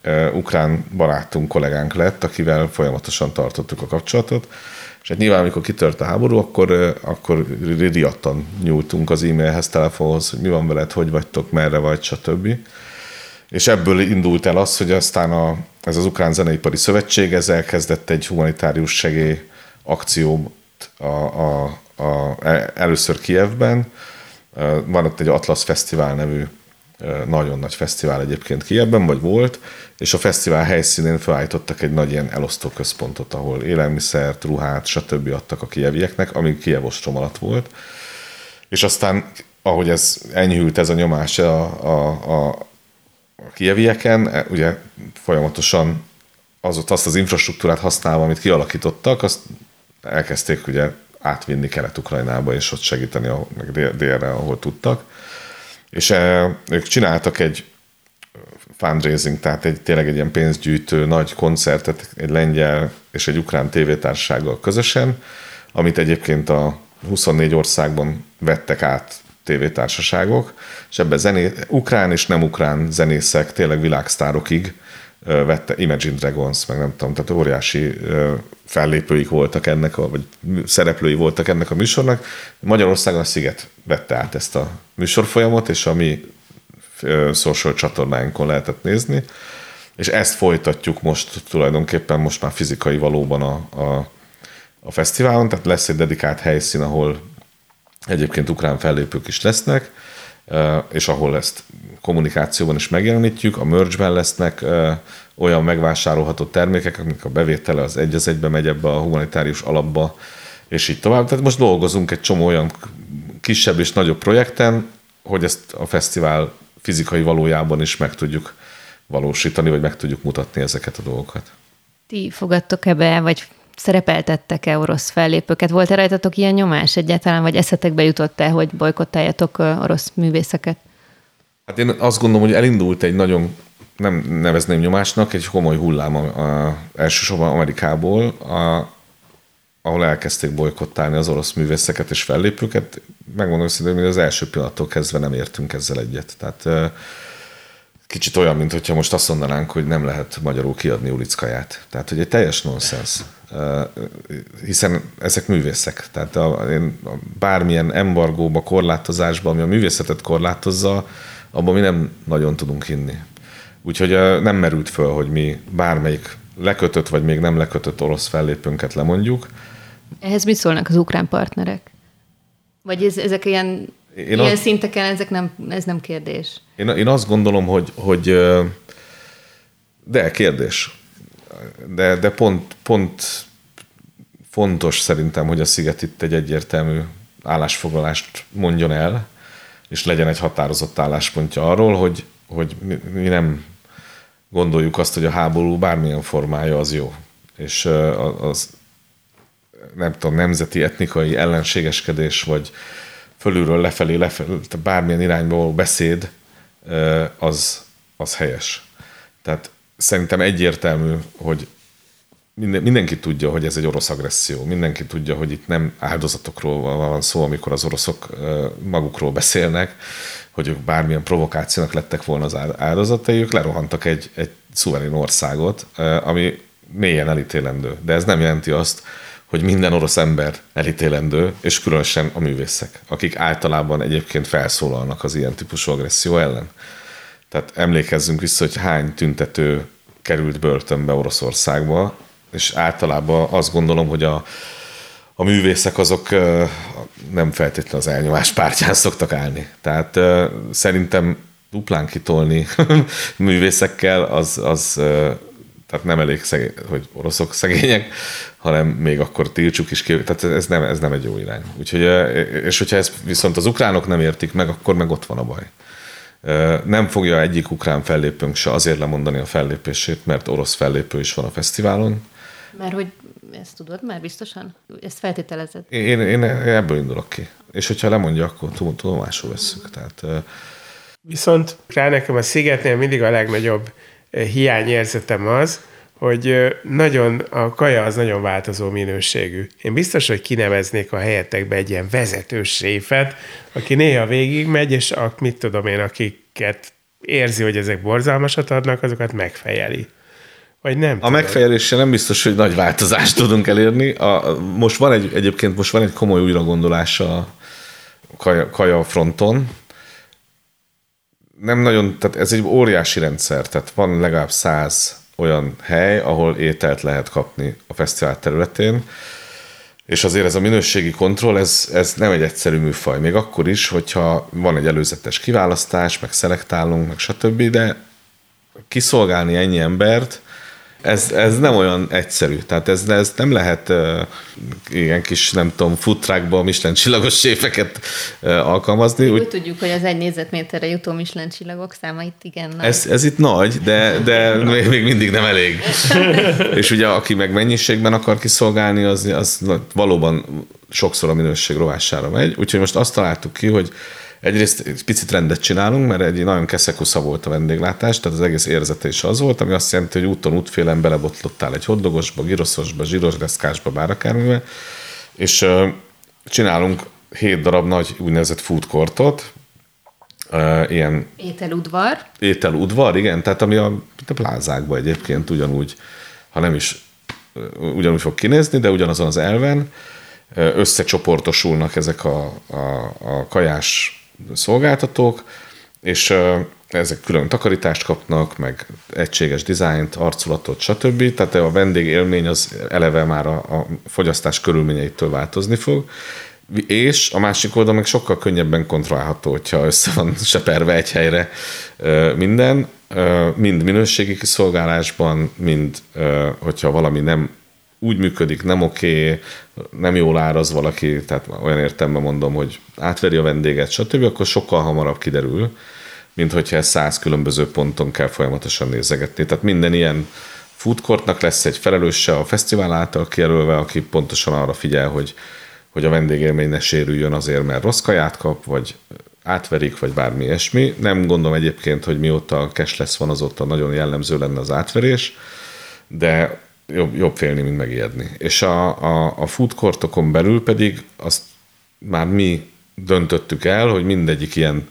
uh, ukrán barátunk, kollégánk lett, akivel folyamatosan tartottuk a kapcsolatot. És hát nyilván, amikor kitört a háború, akkor, akkor riadtan nyúltunk az e-mailhez, telefonhoz, hogy mi van veled, hogy vagytok, merre vagy, stb. És ebből indult el az, hogy aztán a, ez az Ukrán Zeneipari Szövetség ez elkezdett egy humanitárius segély akciót a, a, a, először Kievben. Van ott egy Atlas Fesztivál nevű nagyon nagy fesztivál egyébként Kievben, vagy volt, és a fesztivál helyszínén felállítottak egy nagy ilyen elosztó központot, ahol élelmiszert, ruhát, stb. adtak a kievieknek, ami Kiev ostrom alatt volt. És aztán, ahogy ez enyhült ez a nyomás a, a, a, a kievieken, e, ugye folyamatosan az, azt az infrastruktúrát használva, amit kialakítottak, azt elkezdték ugye átvinni Kelet-Ukrajnába, és ott segíteni, meg délre, ahol tudtak. És e, ők csináltak egy fundraising, tehát egy, tényleg egy ilyen pénzgyűjtő nagy koncertet egy lengyel és egy ukrán tévétársággal közösen, amit egyébként a 24 országban vettek át tévétársaságok, és ebben zené, ukrán és nem ukrán zenészek, tényleg világsztárokig vette Imagine Dragons, meg nem tudom, tehát óriási fellépőik voltak ennek, a, vagy szereplői voltak ennek a műsornak. Magyarországon a Sziget vette át ezt a műsorfolyamot, és a mi social csatornáinkon lehetett nézni, és ezt folytatjuk most tulajdonképpen most már fizikai valóban a, a, a fesztiválon, tehát lesz egy dedikált helyszín, ahol egyébként ukrán fellépők is lesznek, és ahol ezt kommunikációban is megjelenítjük, a merge lesznek olyan megvásárolható termékek, amik a bevétele az egy az egybe megy ebbe a humanitárius alapba, és így tovább. Tehát most dolgozunk egy csomó olyan kisebb és nagyobb projekten, hogy ezt a fesztivál fizikai valójában is meg tudjuk valósítani, vagy meg tudjuk mutatni ezeket a dolgokat. Ti fogadtok ebbe, vagy szerepeltettek-e orosz fellépőket? Volt-e rajtatok ilyen nyomás egyáltalán, vagy eszetekbe jutott-e, hogy bolykottáljatok orosz művészeket? Hát én azt gondolom, hogy elindult egy nagyon, nem nevezném nyomásnak, egy komoly hullám a, a, elsősorban Amerikából, a, ahol elkezdték bolykottálni az orosz művészeket és fellépőket. Megmondom őszintén, hogy az első pillanattól kezdve nem értünk ezzel egyet. Tehát kicsit olyan, mint hogyha most azt mondanánk, hogy nem lehet magyarul kiadni ulickaját. Tehát, hogy egy teljes nonsens. Hiszen ezek művészek. Tehát a, én bármilyen embargóba, korlátozásba, ami a művészetet korlátozza, abban mi nem nagyon tudunk hinni. Úgyhogy nem merült föl, hogy mi bármelyik lekötött vagy még nem lekötött orosz fellépőnket lemondjuk. Ehhez mit szólnak az ukrán partnerek? Vagy ez, ezek ilyen, én ilyen az... szinteken, ezek nem, ez nem kérdés? Én, én azt gondolom, hogy, hogy de kérdés. De, de pont, pont fontos szerintem, hogy a Sziget itt egy egyértelmű állásfoglalást mondjon el, és legyen egy határozott álláspontja arról, hogy, hogy mi nem gondoljuk azt, hogy a háború bármilyen formája az jó. És az nem tudom, nemzeti, etnikai ellenségeskedés, vagy fölülről lefelé, lefelé bármilyen irányból beszéd, az, az helyes. Tehát szerintem egyértelmű, hogy minden, mindenki tudja, hogy ez egy orosz agresszió. Mindenki tudja, hogy itt nem áldozatokról van szó, amikor az oroszok magukról beszélnek, hogy ők bármilyen provokációnak lettek volna az áldozatai, ők lerohantak egy, egy szuverén országot, ami mélyen elítélendő. De ez nem jelenti azt, hogy minden orosz ember elítélendő, és különösen a művészek, akik általában egyébként felszólalnak az ilyen típusú agresszió ellen. Tehát emlékezzünk vissza, hogy hány tüntető került börtönbe Oroszországba, és általában azt gondolom, hogy a, a művészek azok nem feltétlenül az elnyomás pártján szoktak állni. Tehát szerintem duplán kitolni művészekkel, az, az tehát nem elég, szegény, hogy oroszok szegények, hanem még akkor tiltsuk is ki. Tehát ez nem, ez nem egy jó irány. Úgyhogy, és hogyha ezt viszont az ukránok nem értik meg, akkor meg ott van a baj. Nem fogja egyik ukrán fellépőnk se azért lemondani a fellépését, mert orosz fellépő is van a fesztiválon. Mert hogy ezt tudod már biztosan? Ezt feltételezed? Én, én ebből indulok ki. És hogyha lemondja, akkor tudomásul veszünk. Tehát, Viszont rá nekem a szigetnél mindig a legnagyobb hiányérzetem az, hogy nagyon, a kaja az nagyon változó minőségű. Én biztos, hogy kineveznék a helyetekbe egy ilyen vezetős séfet, aki néha végigmegy, és a, mit tudom én, akiket érzi, hogy ezek borzalmasat adnak, azokat megfejeli. Vagy nem? A megfejeléssel nem biztos, hogy nagy változást tudunk elérni. A, most van egy, egyébként most van egy komoly újragondolás a kaja, kaja fronton, nem nagyon, tehát ez egy óriási rendszer, tehát van legalább száz olyan hely, ahol ételt lehet kapni a fesztivál területén, és azért ez a minőségi kontroll, ez, ez nem egy egyszerű műfaj. Még akkor is, hogyha van egy előzetes kiválasztás, meg szelektálunk, meg stb., de kiszolgálni ennyi embert, ez, ez nem olyan egyszerű. Tehát ez, ez nem lehet uh, ilyen kis, nem tudom, futrákba Michelin csillagos séfeket uh, alkalmazni. Úgy, úgy tudjuk, hogy az egy négyzetméterre jutó Michelin csillagok száma itt igen nagy. Ez, ez itt nagy, de, de még, még mindig nem elég. És ugye aki meg mennyiségben akar kiszolgálni, az, az valóban sokszor a minőség rovására megy. Úgyhogy most azt találtuk ki, hogy egyrészt egy picit rendet csinálunk, mert egy nagyon keszekusza volt a vendéglátás, tehát az egész érzete is az volt, ami azt jelenti, hogy úton útfélen belebotlottál egy hoddogosba, giroszosba, zsíros deszkásba, bár akármivel, és uh, csinálunk hét darab nagy úgynevezett food courtot, uh, ilyen... Ételudvar. Ételudvar, igen, tehát ami a, a plázákban egyébként ugyanúgy, ha nem is ugyanúgy fog kinézni, de ugyanazon az elven összecsoportosulnak ezek a, a, a kajás szolgáltatók, és ezek külön takarítást kapnak, meg egységes dizájnt, arculatot, stb. Tehát a vendégélmény az eleve már a, a fogyasztás körülményeitől változni fog. És a másik oldal meg sokkal könnyebben kontrollálható, hogyha össze van seperve egy helyre minden. mind minőségi kiszolgálásban, mind hogyha valami nem úgy működik, nem oké, okay, nem jól áraz valaki, tehát olyan értemben mondom, hogy átveri a vendéget, stb., akkor sokkal hamarabb kiderül, mint hogyha ezt száz különböző ponton kell folyamatosan nézegetni. Tehát minden ilyen foodcourtnak lesz egy felelőse a fesztivál által kijelölve, aki pontosan arra figyel, hogy, hogy a vendégélmény ne sérüljön azért, mert rossz kaját kap, vagy átverik, vagy bármi ilyesmi. Nem gondolom egyébként, hogy mióta a cashless van, azóta nagyon jellemző lenne az átverés, de jobb, jobb félni, mint megijedni. És a, a, a food courtokon belül pedig azt már mi döntöttük el, hogy mindegyik ilyen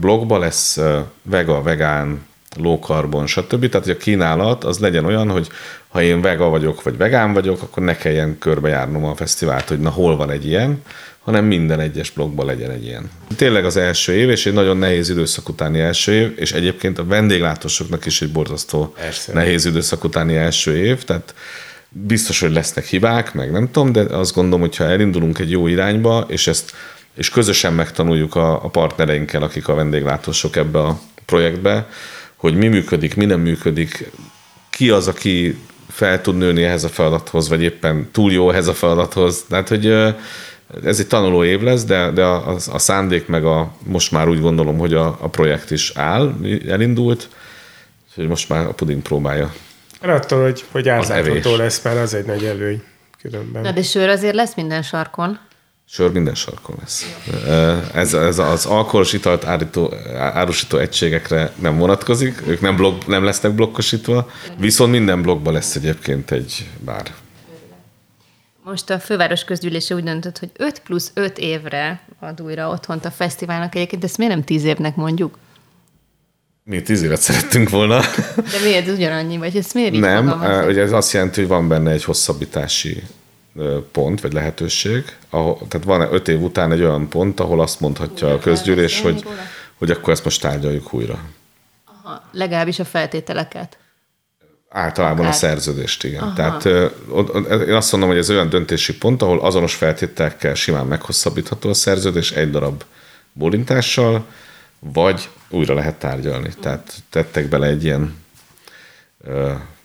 blogba lesz vega, vegán, low carbon, stb. Tehát, hogy a kínálat az legyen olyan, hogy ha én vega vagyok, vagy vegán vagyok, akkor ne kelljen körbejárnom a fesztivált, hogy na hol van egy ilyen, hanem minden egyes blogban legyen egy ilyen. Tényleg az első év, és egy nagyon nehéz időszak utáni első év, és egyébként a vendéglátósoknak is egy borzasztó Persze. nehéz időszak utáni első év, tehát biztos, hogy lesznek hibák, meg nem tudom, de azt gondolom, hogy ha elindulunk egy jó irányba, és ezt és közösen megtanuljuk a, a partnereinkkel, akik a vendéglátósok ebbe a projektbe, hogy mi működik, mi nem működik, ki az, aki fel tud nőni ehhez a feladathoz, vagy éppen túl jó ehhez a feladathoz. Tehát, hogy ez egy tanuló év lesz, de, de a, a szándék meg a, most már úgy gondolom, hogy a, a projekt is áll, elindult, hogy most már a puding próbálja. Attól, hogy, hogy átlátható lesz, mert az egy nagy előny különben. Na de sör azért lesz minden sarkon. Sör minden sarkon lesz. Ez, ez az alkoholos italt árító, árusító egységekre nem vonatkozik, ők nem, blog, nem lesznek blokkosítva, viszont minden blogban lesz egyébként egy bár. Most a főváros közgyűlése úgy döntött, hogy 5 plusz 5 évre ad újra otthont a fesztiválnak egyébként, ezt miért nem 10 évnek mondjuk? Mi tíz évet szerettünk volna. De miért ugyanannyi? Vagy ezt miért Nem, ugye ez azt jelenti, hogy van benne egy hosszabbítási pont, vagy lehetőség. Ahol, tehát van öt év után egy olyan pont, ahol azt mondhatja a közgyűlés, hogy, hogy akkor ezt most tárgyaljuk újra. Aha, legalábbis a feltételeket. Általában Akár. a szerződést, igen. Aha. Tehát én azt mondom, hogy ez olyan döntési pont, ahol azonos feltételekkel simán meghosszabbítható a szerződés egy darab bólintással, vagy újra lehet tárgyalni. Tehát tettek bele egy ilyen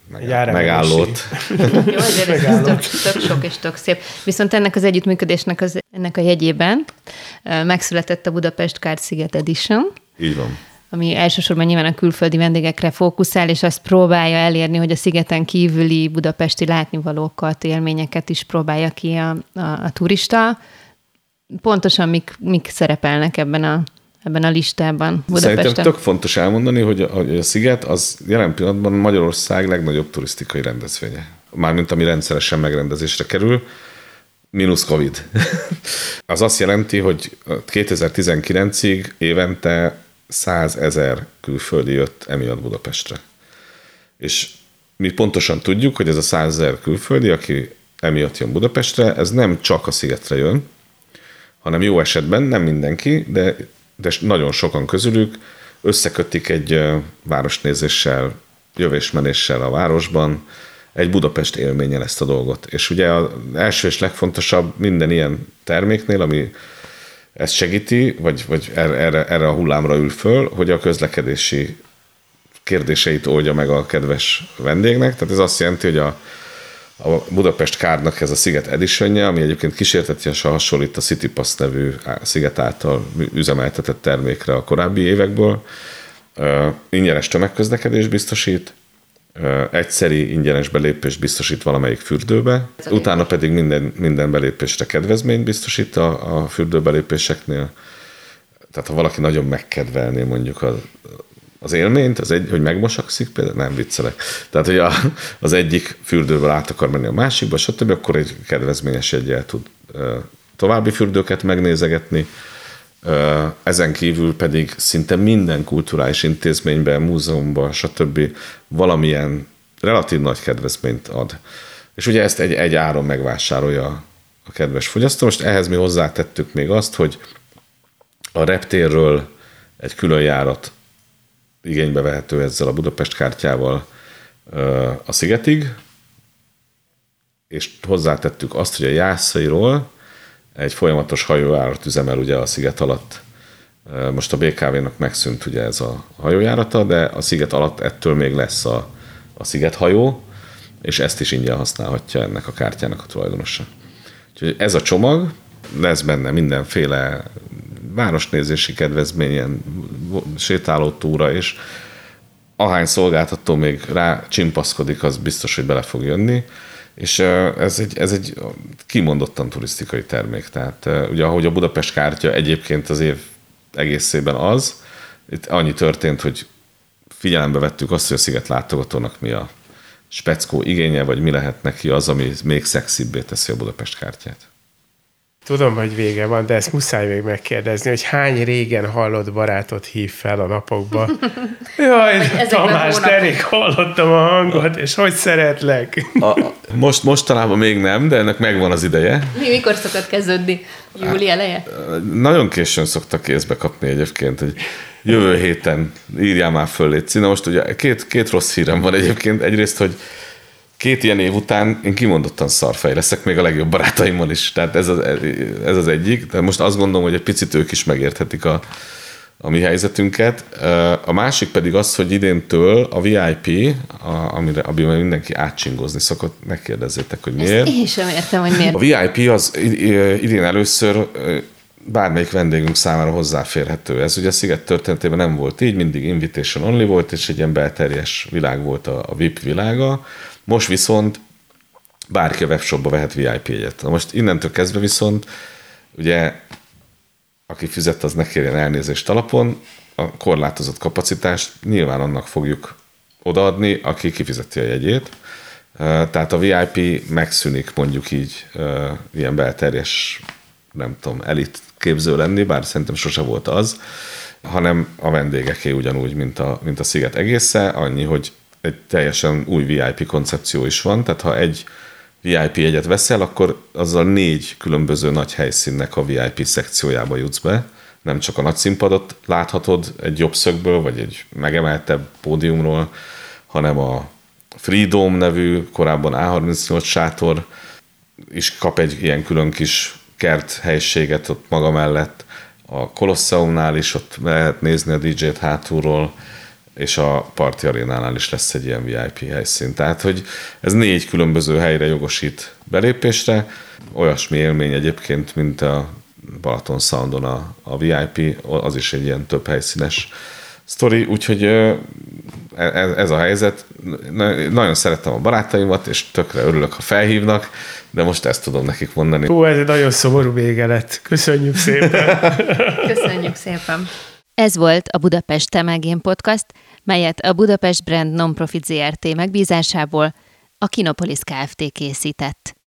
meg, megállót. Jó, azért ez tök, tök sok és tök szép. Viszont ennek az együttműködésnek az, ennek a jegyében megszületett a Budapest Card Sziget Edition. Így van ami elsősorban nyilván a külföldi vendégekre fókuszál, és azt próbálja elérni, hogy a szigeten kívüli budapesti látnivalókat, élményeket is próbálja ki a, a, a turista. Pontosan mik, mik szerepelnek ebben a ebben a listában Budapesten. Szerintem tök fontos elmondani, hogy a, hogy a sziget az jelen pillanatban Magyarország legnagyobb turisztikai rendezvénye. Mármint ami rendszeresen megrendezésre kerül, mínusz Covid. az azt jelenti, hogy 2019-ig évente 100 ezer külföldi jött emiatt Budapestre. És mi pontosan tudjuk, hogy ez a 100 ezer külföldi, aki emiatt jön Budapestre, ez nem csak a szigetre jön, hanem jó esetben, nem mindenki, de, de nagyon sokan közülük összekötik egy városnézéssel, jövésmenéssel a városban, egy Budapest élménye ezt a dolgot. És ugye az első és legfontosabb minden ilyen terméknél, ami ezt segíti, vagy, vagy erre, erre a hullámra ül föl, hogy a közlekedési kérdéseit oldja meg a kedves vendégnek. Tehát ez azt jelenti, hogy a, a Budapest Kárnak ez a Sziget edition ami egyébként kísértetiesen hasonlít a City Pass nevű Sziget által üzemeltetett termékre a korábbi évekből. ingyenes tömegközlekedés biztosít, egyszeri ingyenes belépést biztosít valamelyik fürdőbe, utána pedig minden, minden belépésre kedvezményt biztosít a, a fürdőbelépéseknél. Tehát ha valaki nagyon megkedvelné mondjuk az, az élményt, az egy, hogy megmosakszik, például nem viccelek. Tehát, hogy a, az egyik fürdőből át akar menni a másikba, stb., akkor egy kedvezményes egyel tud további fürdőket megnézegetni, ezen kívül pedig szinte minden kulturális intézményben, múzeumban, stb. valamilyen relatív nagy kedvezményt ad. És ugye ezt egy, egy áron megvásárolja a kedves fogyasztó. Most ehhez mi hozzátettük még azt, hogy a reptérről egy külön járat igénybe vehető ezzel a Budapest kártyával a szigetig, és hozzátettük azt, hogy a Jászairól egy folyamatos hajóárat üzemel ugye a sziget alatt Most a BKV-nak megszűnt ugye ez a hajójárata, de a sziget alatt ettől még lesz a, a szigethajó, és ezt is ingyen használhatja ennek a kártyának a tulajdonosa. Úgyhogy ez a csomag, lesz benne mindenféle városnézési kedvezményen, sétáló túra, és ahány szolgáltató még rá csimpaszkodik, az biztos, hogy bele fog jönni. És ez egy, ez egy kimondottan turisztikai termék. Tehát ugye ahogy a Budapest kártya egyébként az év egészében az, itt annyi történt, hogy figyelembe vettük azt, hogy a sziget látogatónak mi a speckó igénye, vagy mi lehet neki az, ami még szexibbé teszi a Budapest kártyát. Tudom, hogy vége van, de ezt muszáj még megkérdezni, hogy hány régen hallott barátot hív fel a napokba. Jaj, Tamás, de rég hallottam a hangot, és hogy szeretlek. A, most, mostanában még nem, de ennek megvan az ideje. Mi, mikor szokott kezdődni? Júli eleje? Nagyon későn szoktak kézbe kapni egyébként, hogy jövő héten írjál már föl, légy Na most ugye két, két rossz hírem van egyébként. Egyrészt, hogy két ilyen év után én kimondottan szarfej leszek, még a legjobb barátaimmal is. Tehát ez az, ez az egyik. De most azt gondolom, hogy egy picit ők is megérthetik a, a mi helyzetünket. A másik pedig az, hogy idéntől a VIP, a, amire, amiben mindenki átcsingozni szokott, megkérdezzétek, hogy miért. Ezt én sem értem, hogy miért. A VIP az idén először bármelyik vendégünk számára hozzáférhető. Ez ugye a Sziget történetében nem volt így, mindig invitation only volt, és egy ilyen belterjes világ volt a, a VIP világa. Most viszont bárki a webshopba vehet VIP jegyet. Na most innentől kezdve viszont ugye aki fizet, az ne kérjen elnézést alapon, a korlátozott kapacitást nyilván annak fogjuk odaadni, aki kifizeti a jegyét. Tehát a VIP megszűnik mondjuk így ilyen belterjes, nem tudom, elit képző lenni, bár szerintem sose volt az, hanem a vendégeké ugyanúgy, mint a, mint a sziget egésze, annyi, hogy egy teljesen új VIP koncepció is van, tehát ha egy VIP egyet veszel, akkor azzal négy különböző nagy helyszínnek a VIP szekciójába jutsz be. Nem csak a nagy színpadot láthatod egy jobb szögből, vagy egy megemeltebb pódiumról, hanem a Freedom nevű, korábban A38 sátor is kap egy ilyen külön kis kert helységet ott maga mellett. A Colosseumnál is ott lehet nézni a DJ-t hátulról, és a Parti Arénánál is lesz egy ilyen VIP helyszín. Tehát, hogy ez négy különböző helyre jogosít belépésre. Olyasmi élmény egyébként, mint a Balaton Soundon a, a VIP, az is egy ilyen több helyszínes sztori, úgyhogy e, e, ez a helyzet. Nagyon szerettem a barátaimat, és tökre örülök, ha felhívnak, de most ezt tudom nekik mondani. Hú, ez egy nagyon szomorú vége lett. Köszönjük szépen! Köszönjük szépen! Ez volt a Budapest Temegén Podcast, melyet a Budapest Brand Nonprofit ZRT megbízásából a Kinopolis Kft. készített.